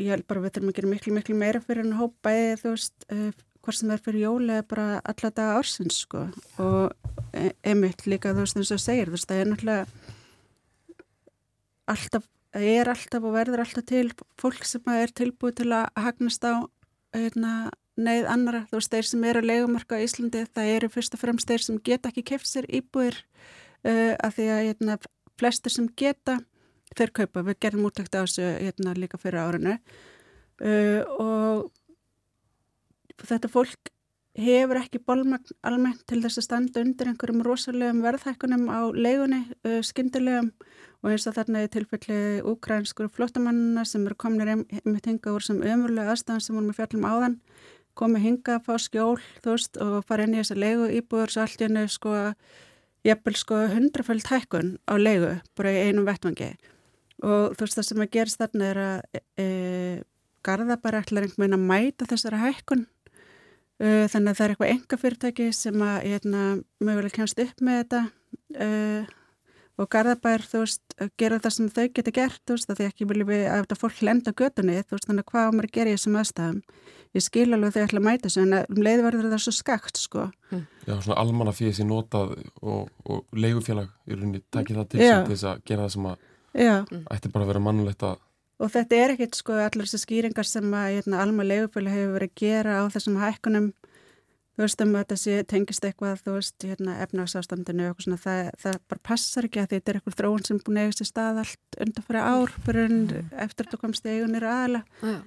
ég held bara að við þurfum að gera miklu miklu meira fyrir en hópa eða þú veist uh, hvort sem er fyrir jóli eða bara alla daga ársins sko. Og e einmitt líka þú veist eins og segir þú veist það er náttúrulega alltaf er alltaf og verður alltaf til fólk sem er tilbúið til að hagnast á hérna, neyð annara, þú veist, þeir sem eru að legumarka á Íslandi, það eru fyrst og fremst þeir sem geta ekki keft sér íbúir uh, af því að hérna, flestir sem geta, þeir kaupa. Við gerum úttækt á þessu hérna, líka fyrir árinu. Uh, og þetta fólk hefur ekki bólmagn almennt til þess að standa undir einhverjum rosalegum verðhækkunum á leigunni, uh, skyndilegum. Og eins og þarna er tilfelli úkrænskur flottamannina sem eru kominir með hinga úr sem ömurlega aðstæðan sem vorum með fjallum áðan komið hinga að fá skjól þú veist og fara inn í þessa leigu íbúður svo allt í hennu sko jafnvel sko hundraföld hækkun á leigu bara í einum vettvangi. Og þú veist það sem að gerist þarna er að e, e Garðabæri ætlar einhvern veginn að mæta þessara hækkun þannig að það er eitthvað enga fyrirtæki sem að hérna, mögulega kemst upp með þetta e, og Garðabær, þú veist, gera það sem þau geta gert, þú veist, því ekki viljum við að þetta fólk lenda gödunni, þú veist, þannig hvað á maður að gera í þessum aðstæðum. Ég skil alveg þau ætla að mæta þessu, en um leiði verður það svo skakt, sko. Mm. Já, svona almanna fyrir þessi notað og, og leigufélag í rauninni takir það til þess að gera það sem að Já. ætti bara að vera mannulegt að Og þetta er ekkit sko allar þessi skýringar sem að hérna, alma leigufélag hefur verið að gera á þessum hækkunum þú veist um að þetta sé tengist eitthvað þú veist hérna efnagsástandinu og svona það, það bara passar ekki að þetta er eitthvað þróun sem búin að eiga sér stað allt undan fyrir ár fyrir mm. eftir að þú komst í eigunir aðala ja.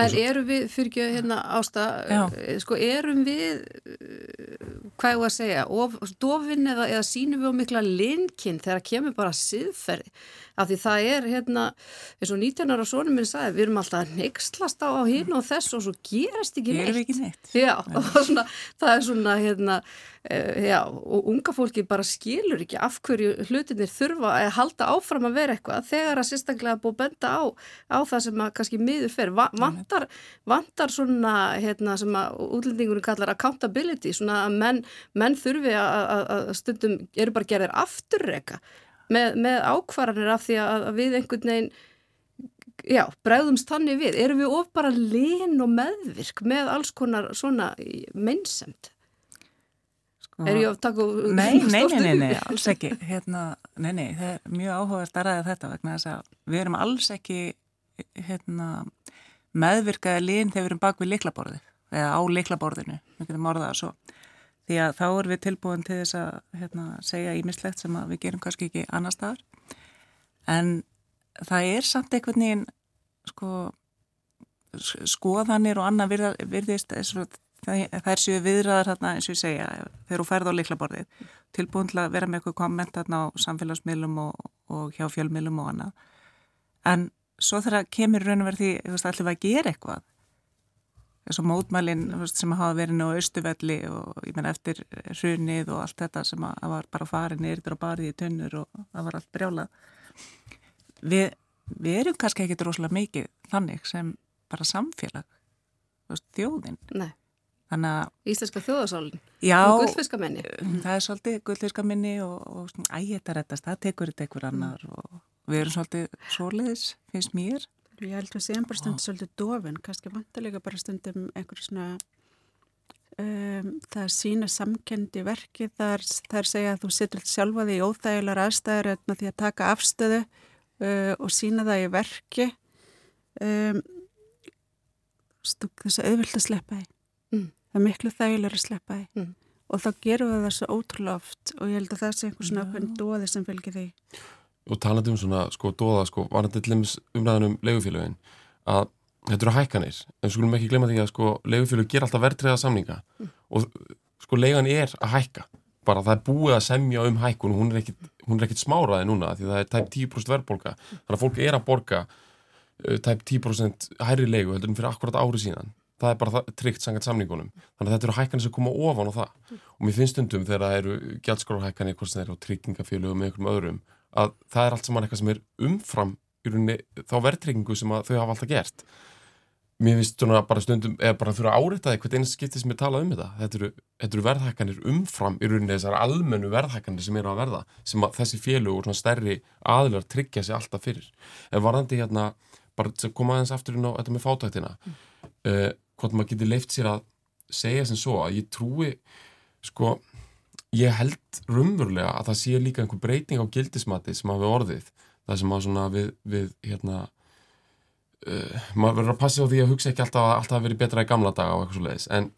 En erum við, fyrir ekki hérna ásta, eh, sko erum við, eh, hvað er það að segja, of, dofin eða, eða sínum við á mikla linkinn þegar kemur bara siðferði af því það er hérna eins og 19 ára sónum minn sagði við erum alltaf neykslast á hinn og þess og svo gerast ekki neitt. Gerum ekki neitt. Já, og svona, það er svona hérna, uh, já, og unga fólki bara skilur ekki af hverju hlutinir þurfa að halda áfram að vera eitthvað þegar að sérstaklega búið benda á, á það sem að kannski miður fer. Va vantar, vantar svona hérna sem að útlendingunum kallar accountability, svona að menn, menn þurfi að stundum eru bara gerðir afturreika með, með ákvarðanir af því að við einhvern veginn já, bregðumst þannig við. Erum við of bara lin og meðvirk með alls konar svona meinsemt sko, er ég að taka nei, nei, nei, nei, alls ekki. Hérna, nei, nei, það er mjög áhugast að ræða þetta vegna þess að við erum alls ekki hérna, meðvirkaði lin þegar við erum bak við liklaborði eða á liklaborðinu, við getum orðað að svo því að þá er við tilbúin til þess að hérna, segja ímislegt sem við gerum kannski ekki annar staðar. En það er samt einhvern veginn sko skoðanir og annað virðist það er séu viðræðar hérna eins og ég segja þegar þú færð á liklaborðið tilbúin til að vera með eitthvað komment á samfélagsmiðlum og, og hjá fjölmiðlum og annað. En svo þegar kemur raun og verð því að ætlum við að gera eitthvað eins og mótmælinn sem hafa verið nú á austuvelli og ég menn eftir hrunið og allt þetta sem var bara farin yfir og barið í tunnur og það var allt brjálað. Við, við erum kannski ekki droslega mikið þannig sem bara samfélag þjóðin. Nei. að Íslenska þjóðasálin já, og gullfiskamenni. Það er svolítið gullfiskamenni og, og ægeta rettast, það tekur þetta einhver annar og við erum svolítið soliðis, finnst mér Ég held að séum bara stundum svolítið dofin, kannski vantilega bara stundum einhverju svona, um, það sína samkendi verki, þar, þar segja að þú setur sjálfa því í óþægilegar aðstæður en því að taka afstöðu uh, og sína það í verki, um, þess að auðvilt að sleppa því. Mm. Það er miklu þægilegar að sleppa því. Mm. Og þá gerum við það svo ótrúlega oft og ég held að það sé einhvers svona okkur dóði sem fylgir því og talandi um svona sko dóða sko varandi til dæmis umræðanum legufélagin að þetta eru hækkanir. En skulum ekki glemja því að sko legufélag ger alltaf verðtriða samninga. Mm. og sko legan er að hækka. Bara það er búið að semja um hækkun og hún er ekkit, ekkit smáraði núna því það er tæp 10% verðbolga þannig að fólk er að borga uh, tæp 10% hærri legu heldur en fyrir akkurat ári síðan. Það er bara tryggt sangat samningunum. Þannig að þetta eru hækkanir sem koma ofan á það. Og mér finnst undum þegar það eru gjaldskráhækkanir hvort það eru á tryggingafélögum með einhverjum öðrum að það er allt saman eitthvað sem er umfram í rauninni þá verðtryggingu sem þau hafa alltaf gert. Mér finnst svona bara stundum eða bara þurfa að áreita eitthvað eins skipti sem ég tala um þetta. Þetta eru, þetta eru verðhækkanir umfram í rauninni þessar almennu verðhækkanir sem eru að verða sem að þessi félug og svona stærri aðlar tryggja sig alltaf fyrir. En varðandi hérna, bara koma aðeins aftur inn á þetta með fátæktina mm. uh, hvort maður getur leift sér að segja sem svo að ég trúi sko ég held rumvurlega að það sé líka einhver breyting á gildismati sem hafi orðið. Það sem að svona við, við hérna uh, maður verður að passa á því að hugsa ekki alltaf að alltaf verið betra í gamla daga og eitthvað svo leiðis en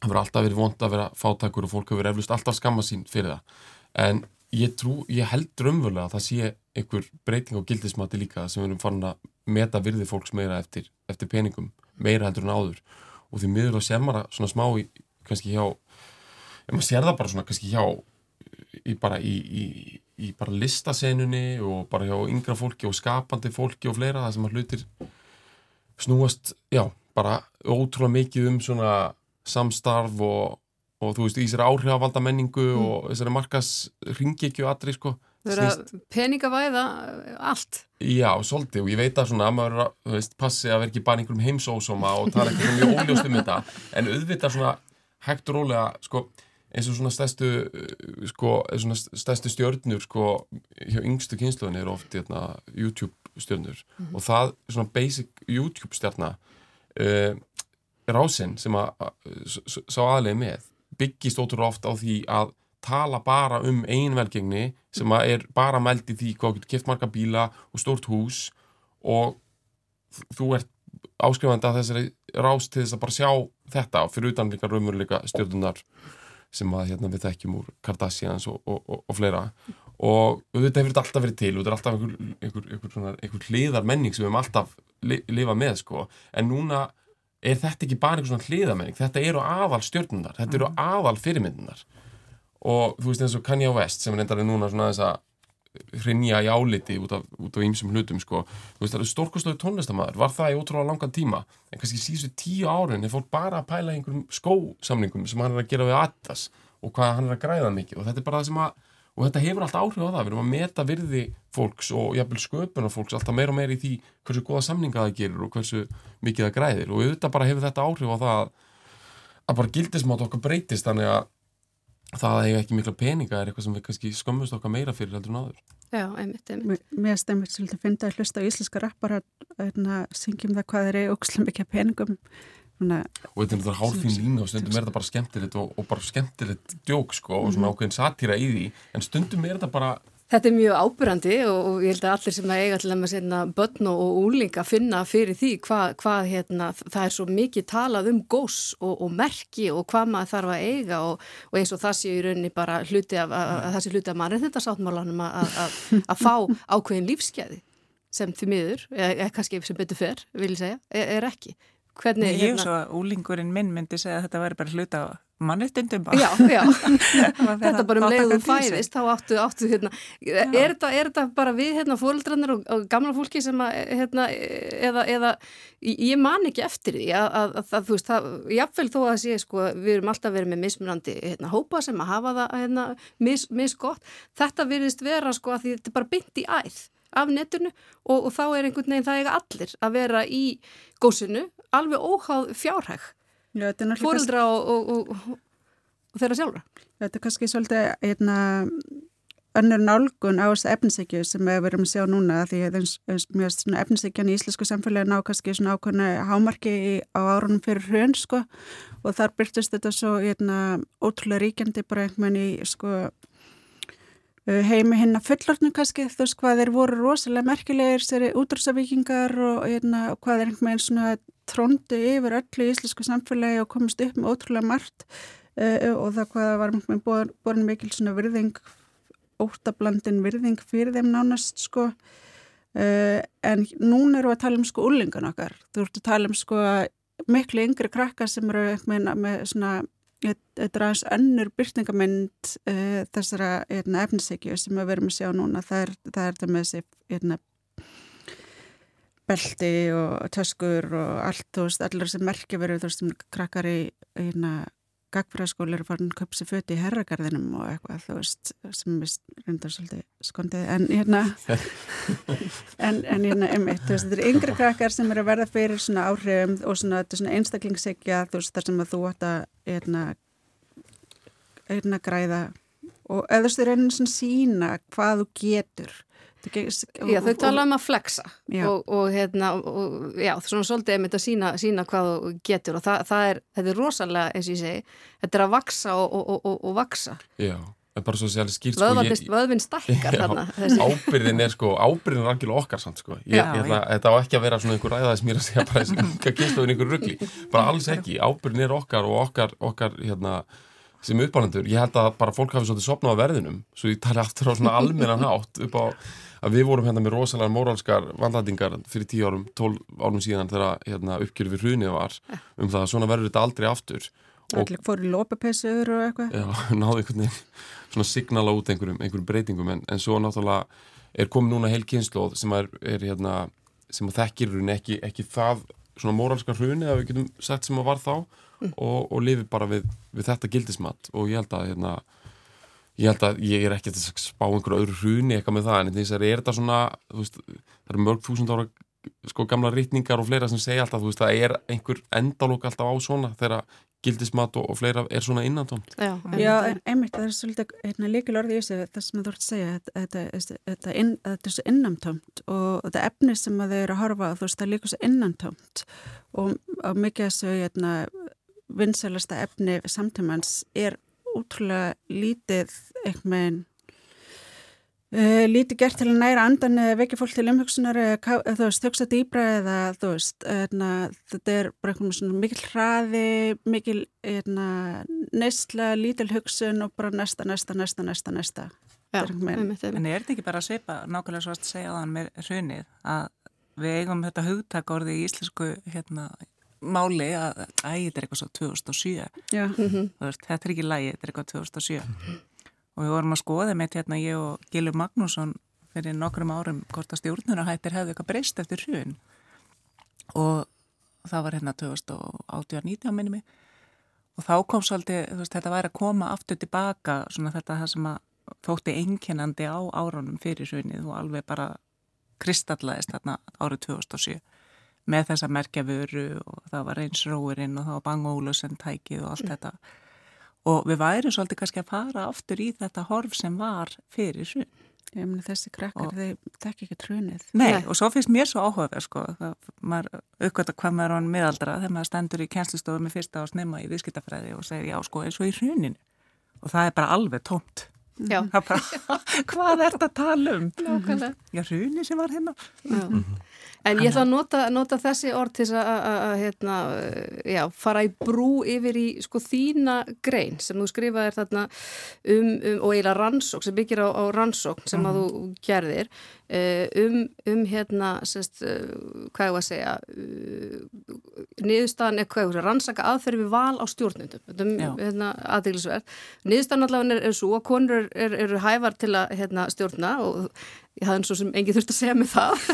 það verður alltaf verið vond að vera fátakur og fólk hefur eflust alltaf skamma sín fyrir það. En ég trú, ég held rumvurlega að það sé einhver breyting á gildismati líka sem erum farin að meta virði fólks meira eftir, eftir peningum meira heldur en áður. Og því miður að semara svona smá í, kannski hjá en maður sér það bara svona kannski hjá í bara í, í, í bara listasenunni og bara hjá yngra fólki og skapandi fólki og fleira það sem að hlutir snúast, já, bara ótrúlega mikið um svona samstarf og, og þú veist, í þessari áhrifavaldar menningu mm. og þessari markas ringekju aðri, sko Þau eru að peningavæða allt Já, svolítið og ég veit að svona að maður veist, passi að vera ekki bara einhverjum heimsósoma og tala eitthvað mjög óljóst um þetta en auðvitað svona hægt og rólega, sko eins og svona stærstu sko, svona stærstu stjörnur sko, hjá yngstu kynsluðin er oft hérna, YouTube stjörnur mm -hmm. og það svona basic YouTube stjörna uh, rásinn sem að sá aðlega með byggist ótrúlega oft á því að tala bara um einvelgengni sem að er bara meld í því hvað getur kipt marga bíla og stort hús og þú ert áskrifandi að þessari rás til þess að bara sjá þetta fyrir utan líka raunveruleika stjörnunar sem að hérna, við þekkjum úr Kardashians og, og, og, og fleira og þetta hefur alltaf verið til og þetta er alltaf einhver, einhver, einhver, svona, einhver hliðar menning sem við hefum alltaf li, lifað með sko. en núna er þetta ekki bara einhver svona hliðamenning þetta eru aðal stjórnunar, þetta eru mm. aðal fyrirmyndunar og þú veist eins og Kanye West sem er endari núna svona þess að hrinja í áliti út af ímsum hlutum sko. þú veist það er stórkostöðu tónlistamæður var það í ótrúlega langan tíma? En kannski síðustu tíu árin er fólk bara að pæla einhverjum skósamningum sem hann er að gera við Atlas og hvað hann er að græða mikið. Og þetta er bara það sem að og þetta hefur alltaf áhrif á það, við erum að meta virði fólks og jafnvel sköpunar fólks alltaf meira og meira í því hversu goða samninga það gerir og hversu mikið það græðir. Og auðvitað bara hefur þetta áhrif á það að bara gildismátt okkar breytist þannig að það að hefur ekki mikla peninga er eitthvað sem við kannski skömmust okkar meira fyrir heldur en áður. Já, einmitt, einmitt. Mér stemmir svolítið að finna að hlusta á íslenska rappar að hérna, syngjum það hvað er aukslega mikið peningum. Svona, og þetta er náttúrulega hálfín lína og stundum er þetta bara skemmtilegt og, og bara skemmtilegt djók sko og svona mm -hmm. ákveðin satýra í því en stundum er þetta bara Þetta er mjög ábyrrandi og, og ég held að allir sem að eiga til að sérna börn og úlinga finna fyrir því hvað hva, hérna, það er svo mikið talað um gós og, og merki og hvað maður þarf að eiga og, og eins og það sé í rauninni bara hluti af, sé hluti af maður þetta sáttmálanum að, fá ákveðin lífskeiði sem því miður, eða kannski sem betur fer, vil ég segja, er, er ekki. Hvernig, ég hef hérna... svo að úlingurinn minn myndi segja að þetta væri bara hluta á mannustundum bara. Já, já, þetta bara um leiðum fæðist, þá áttu, áttu hérna, er þetta, er þetta bara við hérna fóreldrarnir og, og gamla fólki sem að, hérna, eða, eða ég man ekki eftir því að, að, að þú veist, það, jáfnveil þó að sé, sko, við erum alltaf verið með mismunandi, hérna, hópa sem að hafa það, hérna, mis, misgott, þetta virðist vera, sko, að því þetta er bara byndi í æð af netinu og, og þá er einhvern veginn það eiga allir að vera í góðsunu alveg óháð fjárhæg fórildra og, og, og þeirra sjálfra. Þetta er kannski svolítið einna önnur nálgun á þessu efnisegju sem við verum að sjá núna því að efnisegjan í íslensku samfélagi ná kannski svona ákvæmna hámarki í, á árunum fyrir hrjön sko og þar byrtist þetta svo einna ótrúlega ríkjandi bara einhvern veginn í sko Uh, heimi hinn að fullortnu kannski þú veist hvað þeir voru rosalega merkilegir sér útrúsavíkingar og, hérna, og hvað er einhvern veginn svona tróndi yfir öllu í íslensku samfélagi og komist upp með ótrúlega margt uh, og það hvað var borin, borin mikil svona virðing óttablandin virðing fyrir þeim nánast sko uh, en núna eru að tala um sko úlingan okkar, þú ert að tala um sko miklu yngri krakkar sem eru með, með svona er aðeins önnur byrtingamind uh, eh, þessara hérna, efnisegju sem við verum að sjá núna. Það er, það er það með þessi belti og töskur og allt, þú veist, allir sem merkja verið, þú veist, krakkar í hérna, gagfræðskóli eru farin sér föti í herragarðinum og eitthvað, þú veist, sem er reyndar svolítið skondið, en hérna, en, en hérna, einmitt, þú veist, þetta er yngri krakkar sem eru að verða fyrir svona áhrifum og svona, þetta svona einstaklingsegja, þú veist, þar sem að þú ætta, hérna, hérna græða. Og eða þú veist, er einhvern svona sína hvað þú getur Já, þau tala um að flexa og, og hérna, og, já, svona svolítið er myndið að sína, sína hvað þú getur og það, það er, þetta er rosalega, eins og ég segi, þetta er að vaksa og, og vaksa. Já, en bara svo að segja skýrt, sko, Vöðvinn stakkar þarna. Ábyrðin er, sko, ábyrðin er algjörlega okkar samt, sko. Ég, já, ég ætla, þetta á ekki að vera svona einhver ræðaðis mér að segja bara þessi unga kynsluðin einhver ruggli, bara alls ekki, ábyrðin er okkar og okkar, okkar, hérna, sem uppalöndur, ég held að bara fólk hafi svolítið sopnað á verðinum, svo ég tali aftur á svona almennan hátt upp á að við vorum hérna með rosalega móralskar vandlætingar fyrir 10 árum, 12 árum síðan þegar hérna, uppgjörðu við hrunið var um það að svona verður þetta aldrei aftur. Allir fóru lópapessur og eitthvað. Já, náðu einhvern veginn svona signala út einhverjum, einhverjum breytingum en, en svo náttúrulega er komið núna heil kynnslóð sem er, er hérna sem að þekkir hrunið ekki, ekki það svona móralskar hrunið að við getum sett sem að var þá mm. og, og lifi bara við, við þetta gildismat. Og ég held að hérna ég held að ég er ekki að spá einhverju öðru hruni eitthvað með það en þess að er þetta svona veist, það eru mörg þúsund ára sko gamla rítningar og fleira sem segja alltaf veist, það er einhver endalók alltaf á svona þegar gildismat og, og fleira er svona innantómt. Já, Já en einmitt það er svolítið hérna, líkil orðið í þessu það sem þú ert að segja þetta, þetta, þetta, inn, þetta er svo innantómt og þetta efni sem þau eru að horfa þú veist það er líka svo innantómt og, og mikið þessu hérna, vinsælasta efni samtímans er útrúlega lítið eitthvað Uh, lítið gert til að næra andan eða vekja fólk til umhugsunar eða þú veist, þjóksta dýbra eða þú veist, eðna, þetta er bara eitthvað svona mikil hraði, mikil eðna, neistla, lítil hugsun og bara næsta, næsta, næsta, næsta, næsta. Já, en er þetta ekki bara að seipa nákvæmlega svo að segja á þann með hrunið að við eigum þetta hugtak orði í íslensku hérna máli að æg, þetta er eitthvað svo 2007 veist, þetta er ekki lægi, þetta er eitthvað 2007 og við vorum að skoða með hérna ég og Gilur Magnússon fyrir nokkrum árum hvort að stjórnurahættir hefði eitthvað breyst eftir hrjun og það var hérna 2018-19 minni mig. Og þá kom svolítið, veist, þetta væri að koma aftur tilbaka, svona þetta það sem að þótti einkennandi á árunum fyrir hrjunið og alveg bara kristallaðist þarna árið 2007 með þessa merkjavöru og það var eins róurinn og það var bangólusen tækið og allt mm. þetta og við værum svolítið kannski að fara aftur í þetta horf sem var fyrir hrun. Ég meni þessi krakkar, þeir tekki ekki trunið. Nei, Nei, og svo finnst mér svo áhugaverð sko, það, maður aukvölda hvað maður er án miðaldra þegar maður stendur í kjænslistofum með fyrsta ás nema í viðskiptafræði og segir já sko eins og í hruninu og það er bara alveg tómt Já. Bara, hvað er þetta að tala um? Nákvæmlega. Já, hruni sem var hérna. Já. En ég ætla að nota, nota þessi orð til að, hérna, fara í brú yfir í sko þína grein sem þú skrifaðir þarna um, um og eiginlega rannsók sem byggir á, á rannsókn sem að þú gerðir um, um hérna, sérst, hvað ég var að segja, niðurstaðan er hvað, rannsaka aðferði við val á stjórnundum, þetta er hérna, aðdeglisverð. Niðurstaðan allavega er, er svo að konur eru er, er hævar til að hérna, stjórna og ég hafði eins og sem engi þurft að segja mig það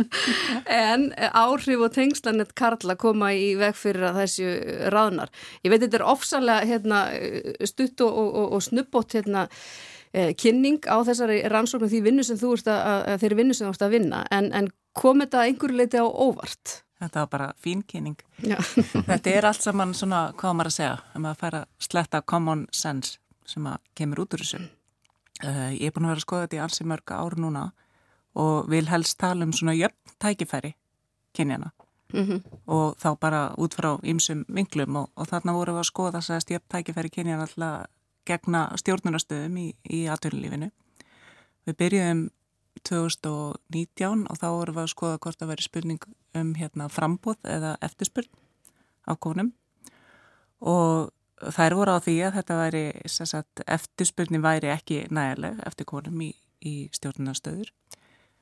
en áhrif og tengslanett Karla koma í veg fyrir að þessu ráðnar. Ég veit þetta er ofsalega hérna, stutt og, og, og snubbót hérna, eh, kynning á þessari rannsóknu því vinnu sem þú ert að, að þeirri vinnu sem þú ert að vinna en, en kom þetta einhverju leiti á óvart? Þetta var bara fín kynning. þetta er allt saman svona, hvað maður að segja, um að færa sletta common sense sem að kemur út úr þessu. Uh, ég er búin að vera að skoða þetta í ansi mörg ár núna og vil helst tala um svona jöfn tækifæri kynjana mm -hmm. og þá bara út frá ýmsum vinglum og, og þarna vorum við að skoða þess að jöfn tækifæri kynjana alltaf gegna stjórnunastöðum í, í atvinnulífinu. Við byrjuðum 2019 og þá vorum við að skoða hvort að veri spurning um hérna frambóð eða eftirspurn á konum og þær voru á því að þetta væri sagt, eftirspurnin væri ekki nægileg eftir konum í, í stjórnunastöður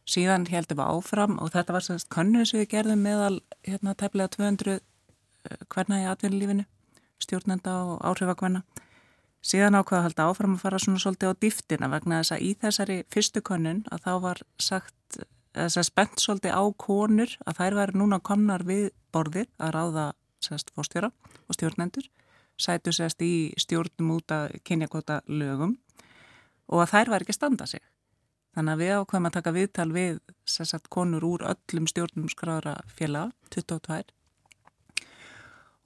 síðan heldum við áfram og þetta var sagt, könnu sem við gerðum meðal hérna tefnilega 200 hverna í atvinnulífinu stjórnenda og áhrifakvenna. Síðan ákvaða að halda áfram að fara svona svolítið á dýftina vegna þess að í þessari fyrstu könnun að þá var sagt þess að spennt svolítið á konur að þær væri núna komnar við borðið að ráða sérst fórstjóra og stjórnendur sætu sérst í stjórnum út að kynjakota lögum og að þær var ekki að standa sig. Þannig að við ákveðum að taka viðtal við sérst konur úr öllum stjórnum skráðara fjalla, 22.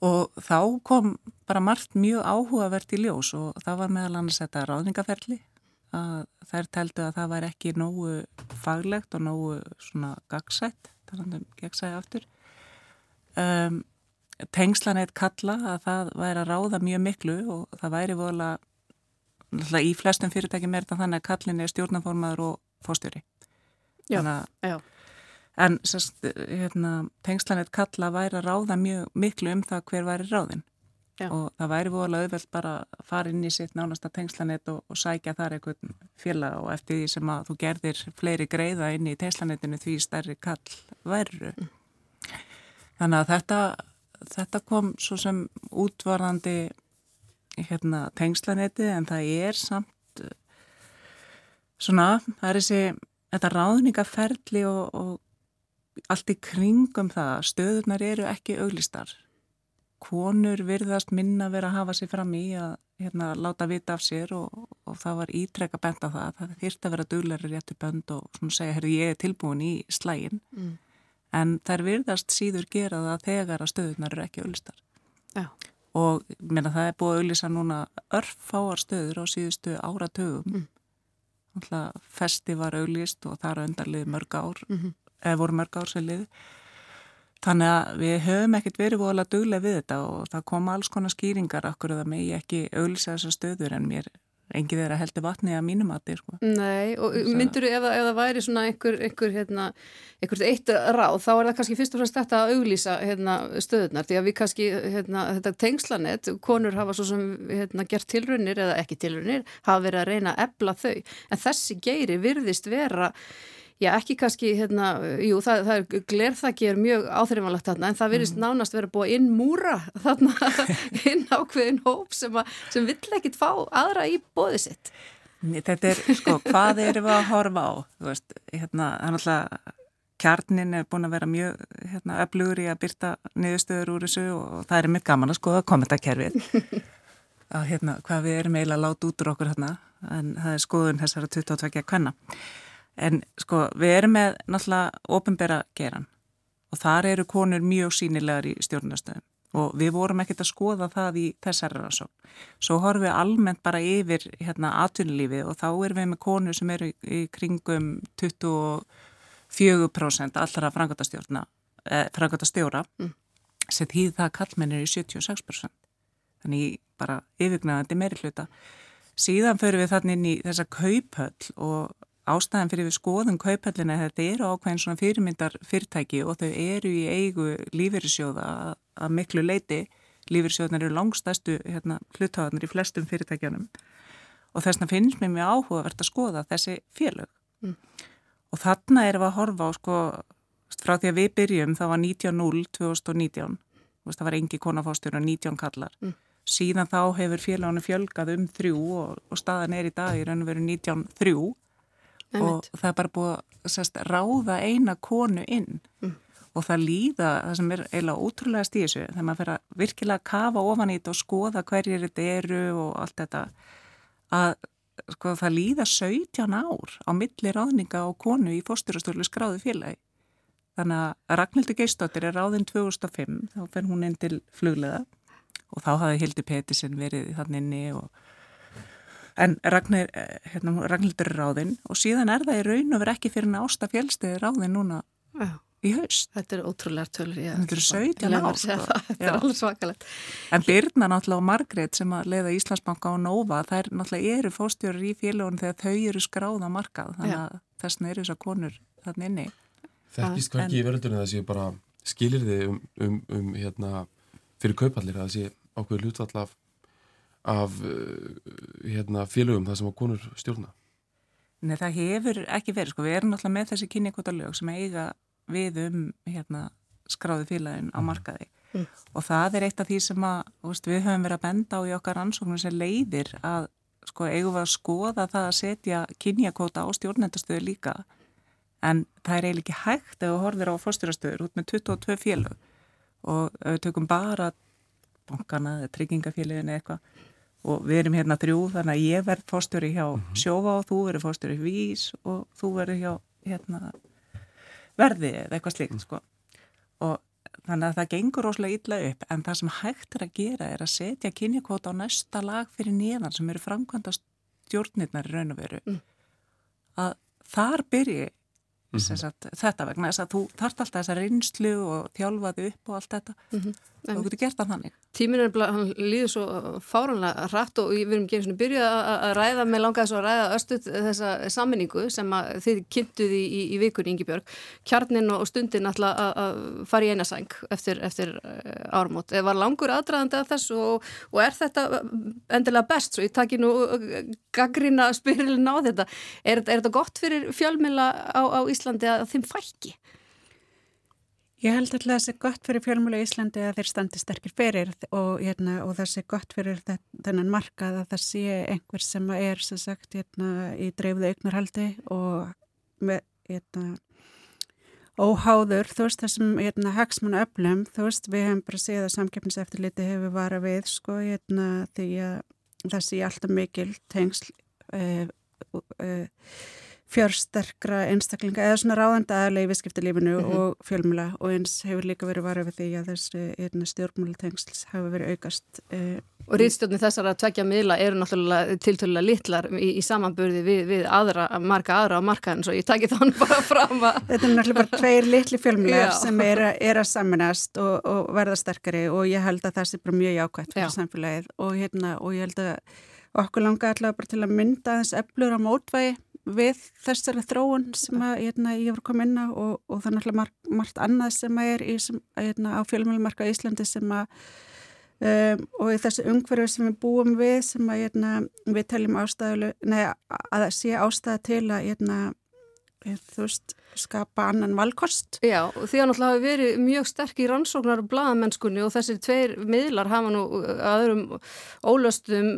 Og þá kom bara margt mjög áhugavert í ljós og það var meðal annars þetta ráðningaferli að þær teldu að það væri ekki nógu faglegt og nógu svona gagsætt, að gegnsæði aftur. Um, tengslaneit kalla að það væri að ráða mjög miklu og það væri vola í flestum fyrirtækjum er þetta þannig að kallin er stjórnaformaður og já En sest, hérna, tengslaneit kalla væri að ráða mjög miklu um það hver væri ráðin já. og það væri vola auðvelt bara að fara inn í sitt nánasta tengslaneit og, og sækja þar einhvern fjöla og eftir því sem að þú gerðir fleiri greiða inn í tengslanetinu því stærri kall væru mm. Þannig að þetta þetta kom svo sem útvarðandi hérna, tengslanetti en það er samt svona, það er þessi þetta ráðningaferli og, og allt í kringum það stöðunar eru ekki auglistar konur virðast minna verið að hafa sér fram í að hérna, láta vita af sér og, og það var ítrekka benda það það þýrt að vera dugleiri réttu bönd og segja, herru ég er tilbúin í slægin mm en þær virðast síður gera það þegar að stöðunar eru ekki auðlistar. Já. Og að það er búið að auðlisa núna örfáar stöður á síðustu áratögum. Mm. Festi var auðlist og það er öndarlið mörg ár, mm -hmm. eða voru mörg ár sem lið. Þannig að við höfum ekkert verið voðalega duglega við þetta og það kom alls konar skýringar okkur að það megi ekki auðlisa þessar stöður en mér engið er að heldur vatni að mínum að sko. Nei, og myndur þú ef, ef það væri svona einhver, einhver, hérna, einhvert eitt ráð, þá er það kannski fyrst og fremst þetta að auglýsa hérna, stöðunar, því að við kannski, hérna, þetta tengslanett, konur hafa svo sem hérna, gert tilrunir eða ekki tilrunir, hafa verið að reyna að ebla þau, en þessi geiri virðist vera Já, ekki kannski, hérna, jú, það, það er glerþakki er mjög áþreifanlegt þarna en það virðist mm. nánast verið að búa inn múra þarna inn ákveðin hóp sem, að, sem vill ekkit fá aðra í bóði sitt. Þetta er, sko, hvað erum við að horfa á? Þú veist, hérna, þannig að kjarnin er búin að vera mjög, hérna, öflugur í að byrta niðurstöður úr þessu og það er mjög gaman að skoða kommentarkerfið að, hérna, hvað við erum eiginlega að láta út úr okkur hérna en það er skoðun þessara 22 kvenna. En sko við erum með náttúrulega ofinbera geran og þar eru konur mjög sínilegar í stjórnastöðum og við vorum ekkert að skoða það í þessari rannsók. Svo horfum við almennt bara yfir hérna atvinnulífið og þá erum við með konur sem eru í kringum 24% allra frangotastjóra eh, mm. sem því það kallmennir í 76%. Þannig bara yfirgnæðandi meiri hluta síðan förum við þannig inn í þessa kauphöll og ástæðan fyrir við skoðum kauphöllina þetta eru ákveðin svona fyrirmyndar fyrirtæki og þau eru í eigu lífeyrissjóða að miklu leiti lífeyrissjóðnar eru langstæstu hérna, hluttáðanir í flestum fyrirtækjanum og þess vegna finnst mér mjög áhugavert að skoða þessi félög. Mm. og þarna erum við að horfa á sko frá því að við byrjum það var 19.0 2019 það var engi konafástjóru og 19 kallar. Mm. síðan þá hefur félagunum fjölgað um þrjú og, og staðan er í dag í raun og veru 19.3 og það er bara búið að sest, ráða eina konu inn. Mm. og það líða, það sem er eiginlega ótrúlega stíðsu, þegar maður fyrir að virkilega kafa ofan í þetta og skoða hverjir þetta eru og allt þetta að sko, það líða 17 ár á milli ráðninga og konu í fóstyrastölu skráðu félagi. Þannig að Ragnhildur Geistóttir er ráðinn 2005, þá fenn hún inn til flugleða og þá hafði Hildur Pettersen verið þann inni og en Ragnir, eh, hérna, Ragnhildur er ráðinn og síðan er það í raun og verið ekki fyrir násta fjálstegi ráðinn núna Já. í haust. Þetta er ótrúlega tölur. Þetta er 17 ár. Sko. Þetta er alveg svakalegt. En Byrna náttúrulega og Margrét sem að leiða Íslandsbanka og Nova, er náttúrulega eru fóstjóður í félagunum þegar þau eru skráða markað, þannig að þess vegna eru þessar konur þannig inni. Þekkist hvað ekki í verðundunum að það sé bara skilir þið um, um, um hérna, fyrir kaupallir að það sé ákveður hlutvall af, af uh, hérna, félögum það sem á konur stjórna? Nei það hefur ekki verið sko, við erum náttúrulega með þessi kynjakota lög sem eiga við um hérna, skráði félagin á mm. markaði mm. og það er eitt af því sem að, veist, við höfum verið að benda á í okkar ansóknum sem leiðir að sko, eigum við að skoða það að setja kynjakota á stjórnendastöðu líka en það er eiginlega ekki hægt ef við horfum á fórstyrastöður út með 22 félög og við tökum bara bankana eða tryggingafélagin eða eitthvað og við erum hérna þrjú þannig að ég verð fórstjóri hjá mm -hmm. sjófa og þú verður fórstjóri hjá vís og þú verður hjá hérna, verði eða eitthvað slikt sko. og þannig að það gengur óslega illa upp en það sem hægt er að gera er að setja kynjakvota á næsta lag fyrir nýðan sem eru framkvæmda stjórnirnar í raun og veru mm. að þar byrji Mm -hmm. sagt, þetta vegna þess að þú þart alltaf þessa reynslu og þjálfaði upp og allt þetta. Mm -hmm. og þú getur gert það þannig. Tímin er bara, hann líður svo fáranlega rætt og við erum ekki byrjuð að ræða með langaðis og að ræða östuð þessa sammenningu sem þið kynntuði í, í, í vikunni Ingi Björg kjarnin og stundin alltaf að fara í einasæng eftir, eftir eh, ármót eða var langur aðdraðandi af þess og, og er þetta endilega best? Svo ég takki nú gaggrina spyrilin á þetta. Er, er þetta gott fyrir fjölmila á, á Íslandi Íslandi að þeim fækki? Ég held alltaf að það sé gott fyrir fjölmjölu í Íslandi að þeir standi sterkir fyrir og, hérna, og það sé gott fyrir þennan markað að það sé einhver sem er sem sagt, hérna, í dreifðu eignarhaldi og með hérna, óháður, þú veist það sem hérna, hagsmann öflum, þú veist við hefum bara séð að samkeppniseftirliti hefur vara við sko hérna, því að það sé alltaf mikil tengsl eða uh, uh, fjörsterkra einstaklinga eða svona ráðanda aðlega í visskiptilífinu mm -hmm. og fjölmjöla og eins hefur líka verið varðið við því að þessi stjórnmjölatengsls hafi verið aukast. Eh, og rýðstjórnir þessar að tvekja miðla eru náttúrulega tiltölulega litlar í, í samanburði við, við aðra, marga aðra á markaðin svo ég taki þann bara fram að... Þetta er náttúrulega bara tveir litli fjölmjölar sem er, er að saminast og, og verða sterkari og ég held að það sé bara mjög jákvæmt fyrir Já. samfélagið og, hérna, og ég held að okkur langa allavega bara til að mynda þess eflur á mótvægi við þessari þróun sem að, hérna, ég var komið inn á og, og er náttúrulega margt, margt annað sem er í, sem, hérna, á fjölmjölumarka í Íslandi sem að um, og í þessu umhverju sem við búum við sem að hérna, við teljum ástæðu neða að það sé ástæða til að hérna, þú veist skapa annan valkost. Já, því að náttúrulega hafi verið mjög sterk í rannsóknar og bladamennskunni og þessir tveir miðlar hafa nú aðurum ólöstum,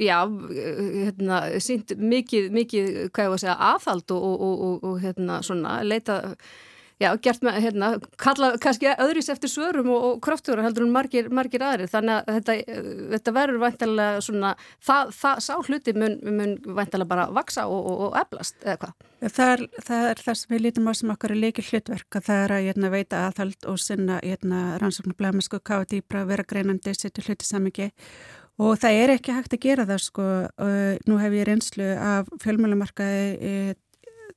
já, hérna, sínt mikið, mikið, hvað ég var að segja, aðhald og, og, og, og hérna, svona, leita já, gert með, hérna, kalla kannski öðris eftir svörum og, og kröftugur heldur en margir, margir aðri, þannig að þetta, þetta verður væntalega svona, það, það sá hluti mun, mun væntalega bara vaksa og, og, og eflast, eða hvað? Það það er það sem við lítum á sem okkar er leikil hlutverk að það er að hérna, veita aðhald og sinna hérna, rannsóknarblæmisku káða dýbra, vera greinandi, setja hluti samingi og það er ekki hægt að gera það sko, nú hef ég reynslu af fjölmjölumarkaði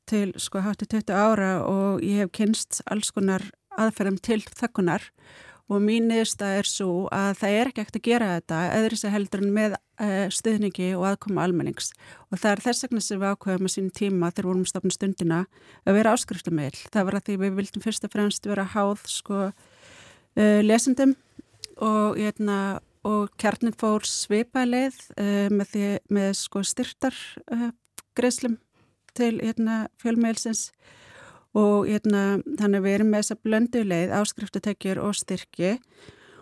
til sko hátti 20 ára og ég hef kynst alls konar aðferðum til þakkunar og mín niðurstað er svo að það er ekki ekkert að gera þetta eðri sem heldur en með uh, stuðningi og aðkoma almennings. Og það er þess vegna sem við ákveðum að sínum tíma þegar vorum stofnum stundina að vera áskriftumeil. Það var að því við vildum fyrst og fremst vera háð sko uh, lesendum og, hérna, og kjarnin fór svipaðleið uh, með, því, með sko styrtar greiðslum til hérna, fjölmeilsins og hérna, þannig að við erum með þessa blönduleið, áskriftutekjur og styrki.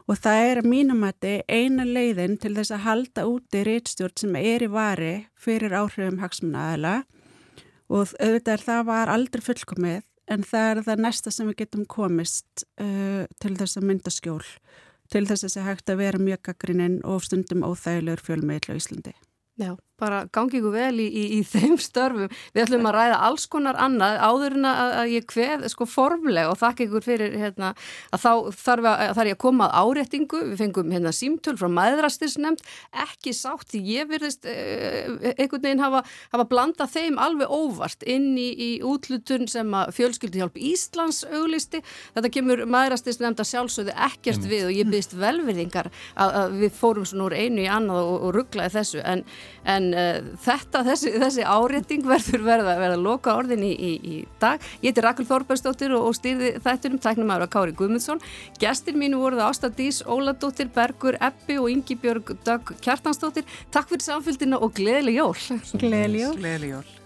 Og það er að mínum að þetta eina leiðin til þess að halda úti rítstjórn sem er í vari fyrir áhrifum hagsmunnaðala og auðvitað það var aldrei fullkomið en það er það næsta sem við getum komist uh, til þess að mynda skjól, til þess að það hægt að vera mjög gaggrininn og stundum óþægilegur fjölmeil á Íslandi. Já, bara gangi ykkur vel í, í, í þeim störfum. Við ætlum að ræða alls konar annað áður en að, að ég kveð sko formleg og þakka ykkur fyrir hérna, að þá þarf, að, þarf ég að koma að áréttingu. Við fengum hérna símtöl frá maðurastinsnefnd, ekki sátt því ég virðist eh, einhvern veginn hafa, hafa blandað þeim alveg óvart inn í, í útlutun sem að fjölskyldihjálp Íslands auglisti. Þetta kemur maðurastinsnefnd að sjálfsögðu ekkert mm. við og ég byrðist velverðingar að, að við fórum svona úr einu í annað og, og rugglaði þessu en, en uh, þetta, þessi, þessi árétting verður verða, verða loka orðin í, í, í dag. Ég heiti Rakel Þorbergsdóttir og, og stýrði þættunum, tæknum aðra Kári Guðmundsson. Gestir mínu voruð Ástadís, Óladóttir, Bergur, Eppi og Ingi Björg Dögg Kjartansdóttir. Takk fyrir samfélgina og gleðileg jól. Gleðileg jól. Gleðileg jól.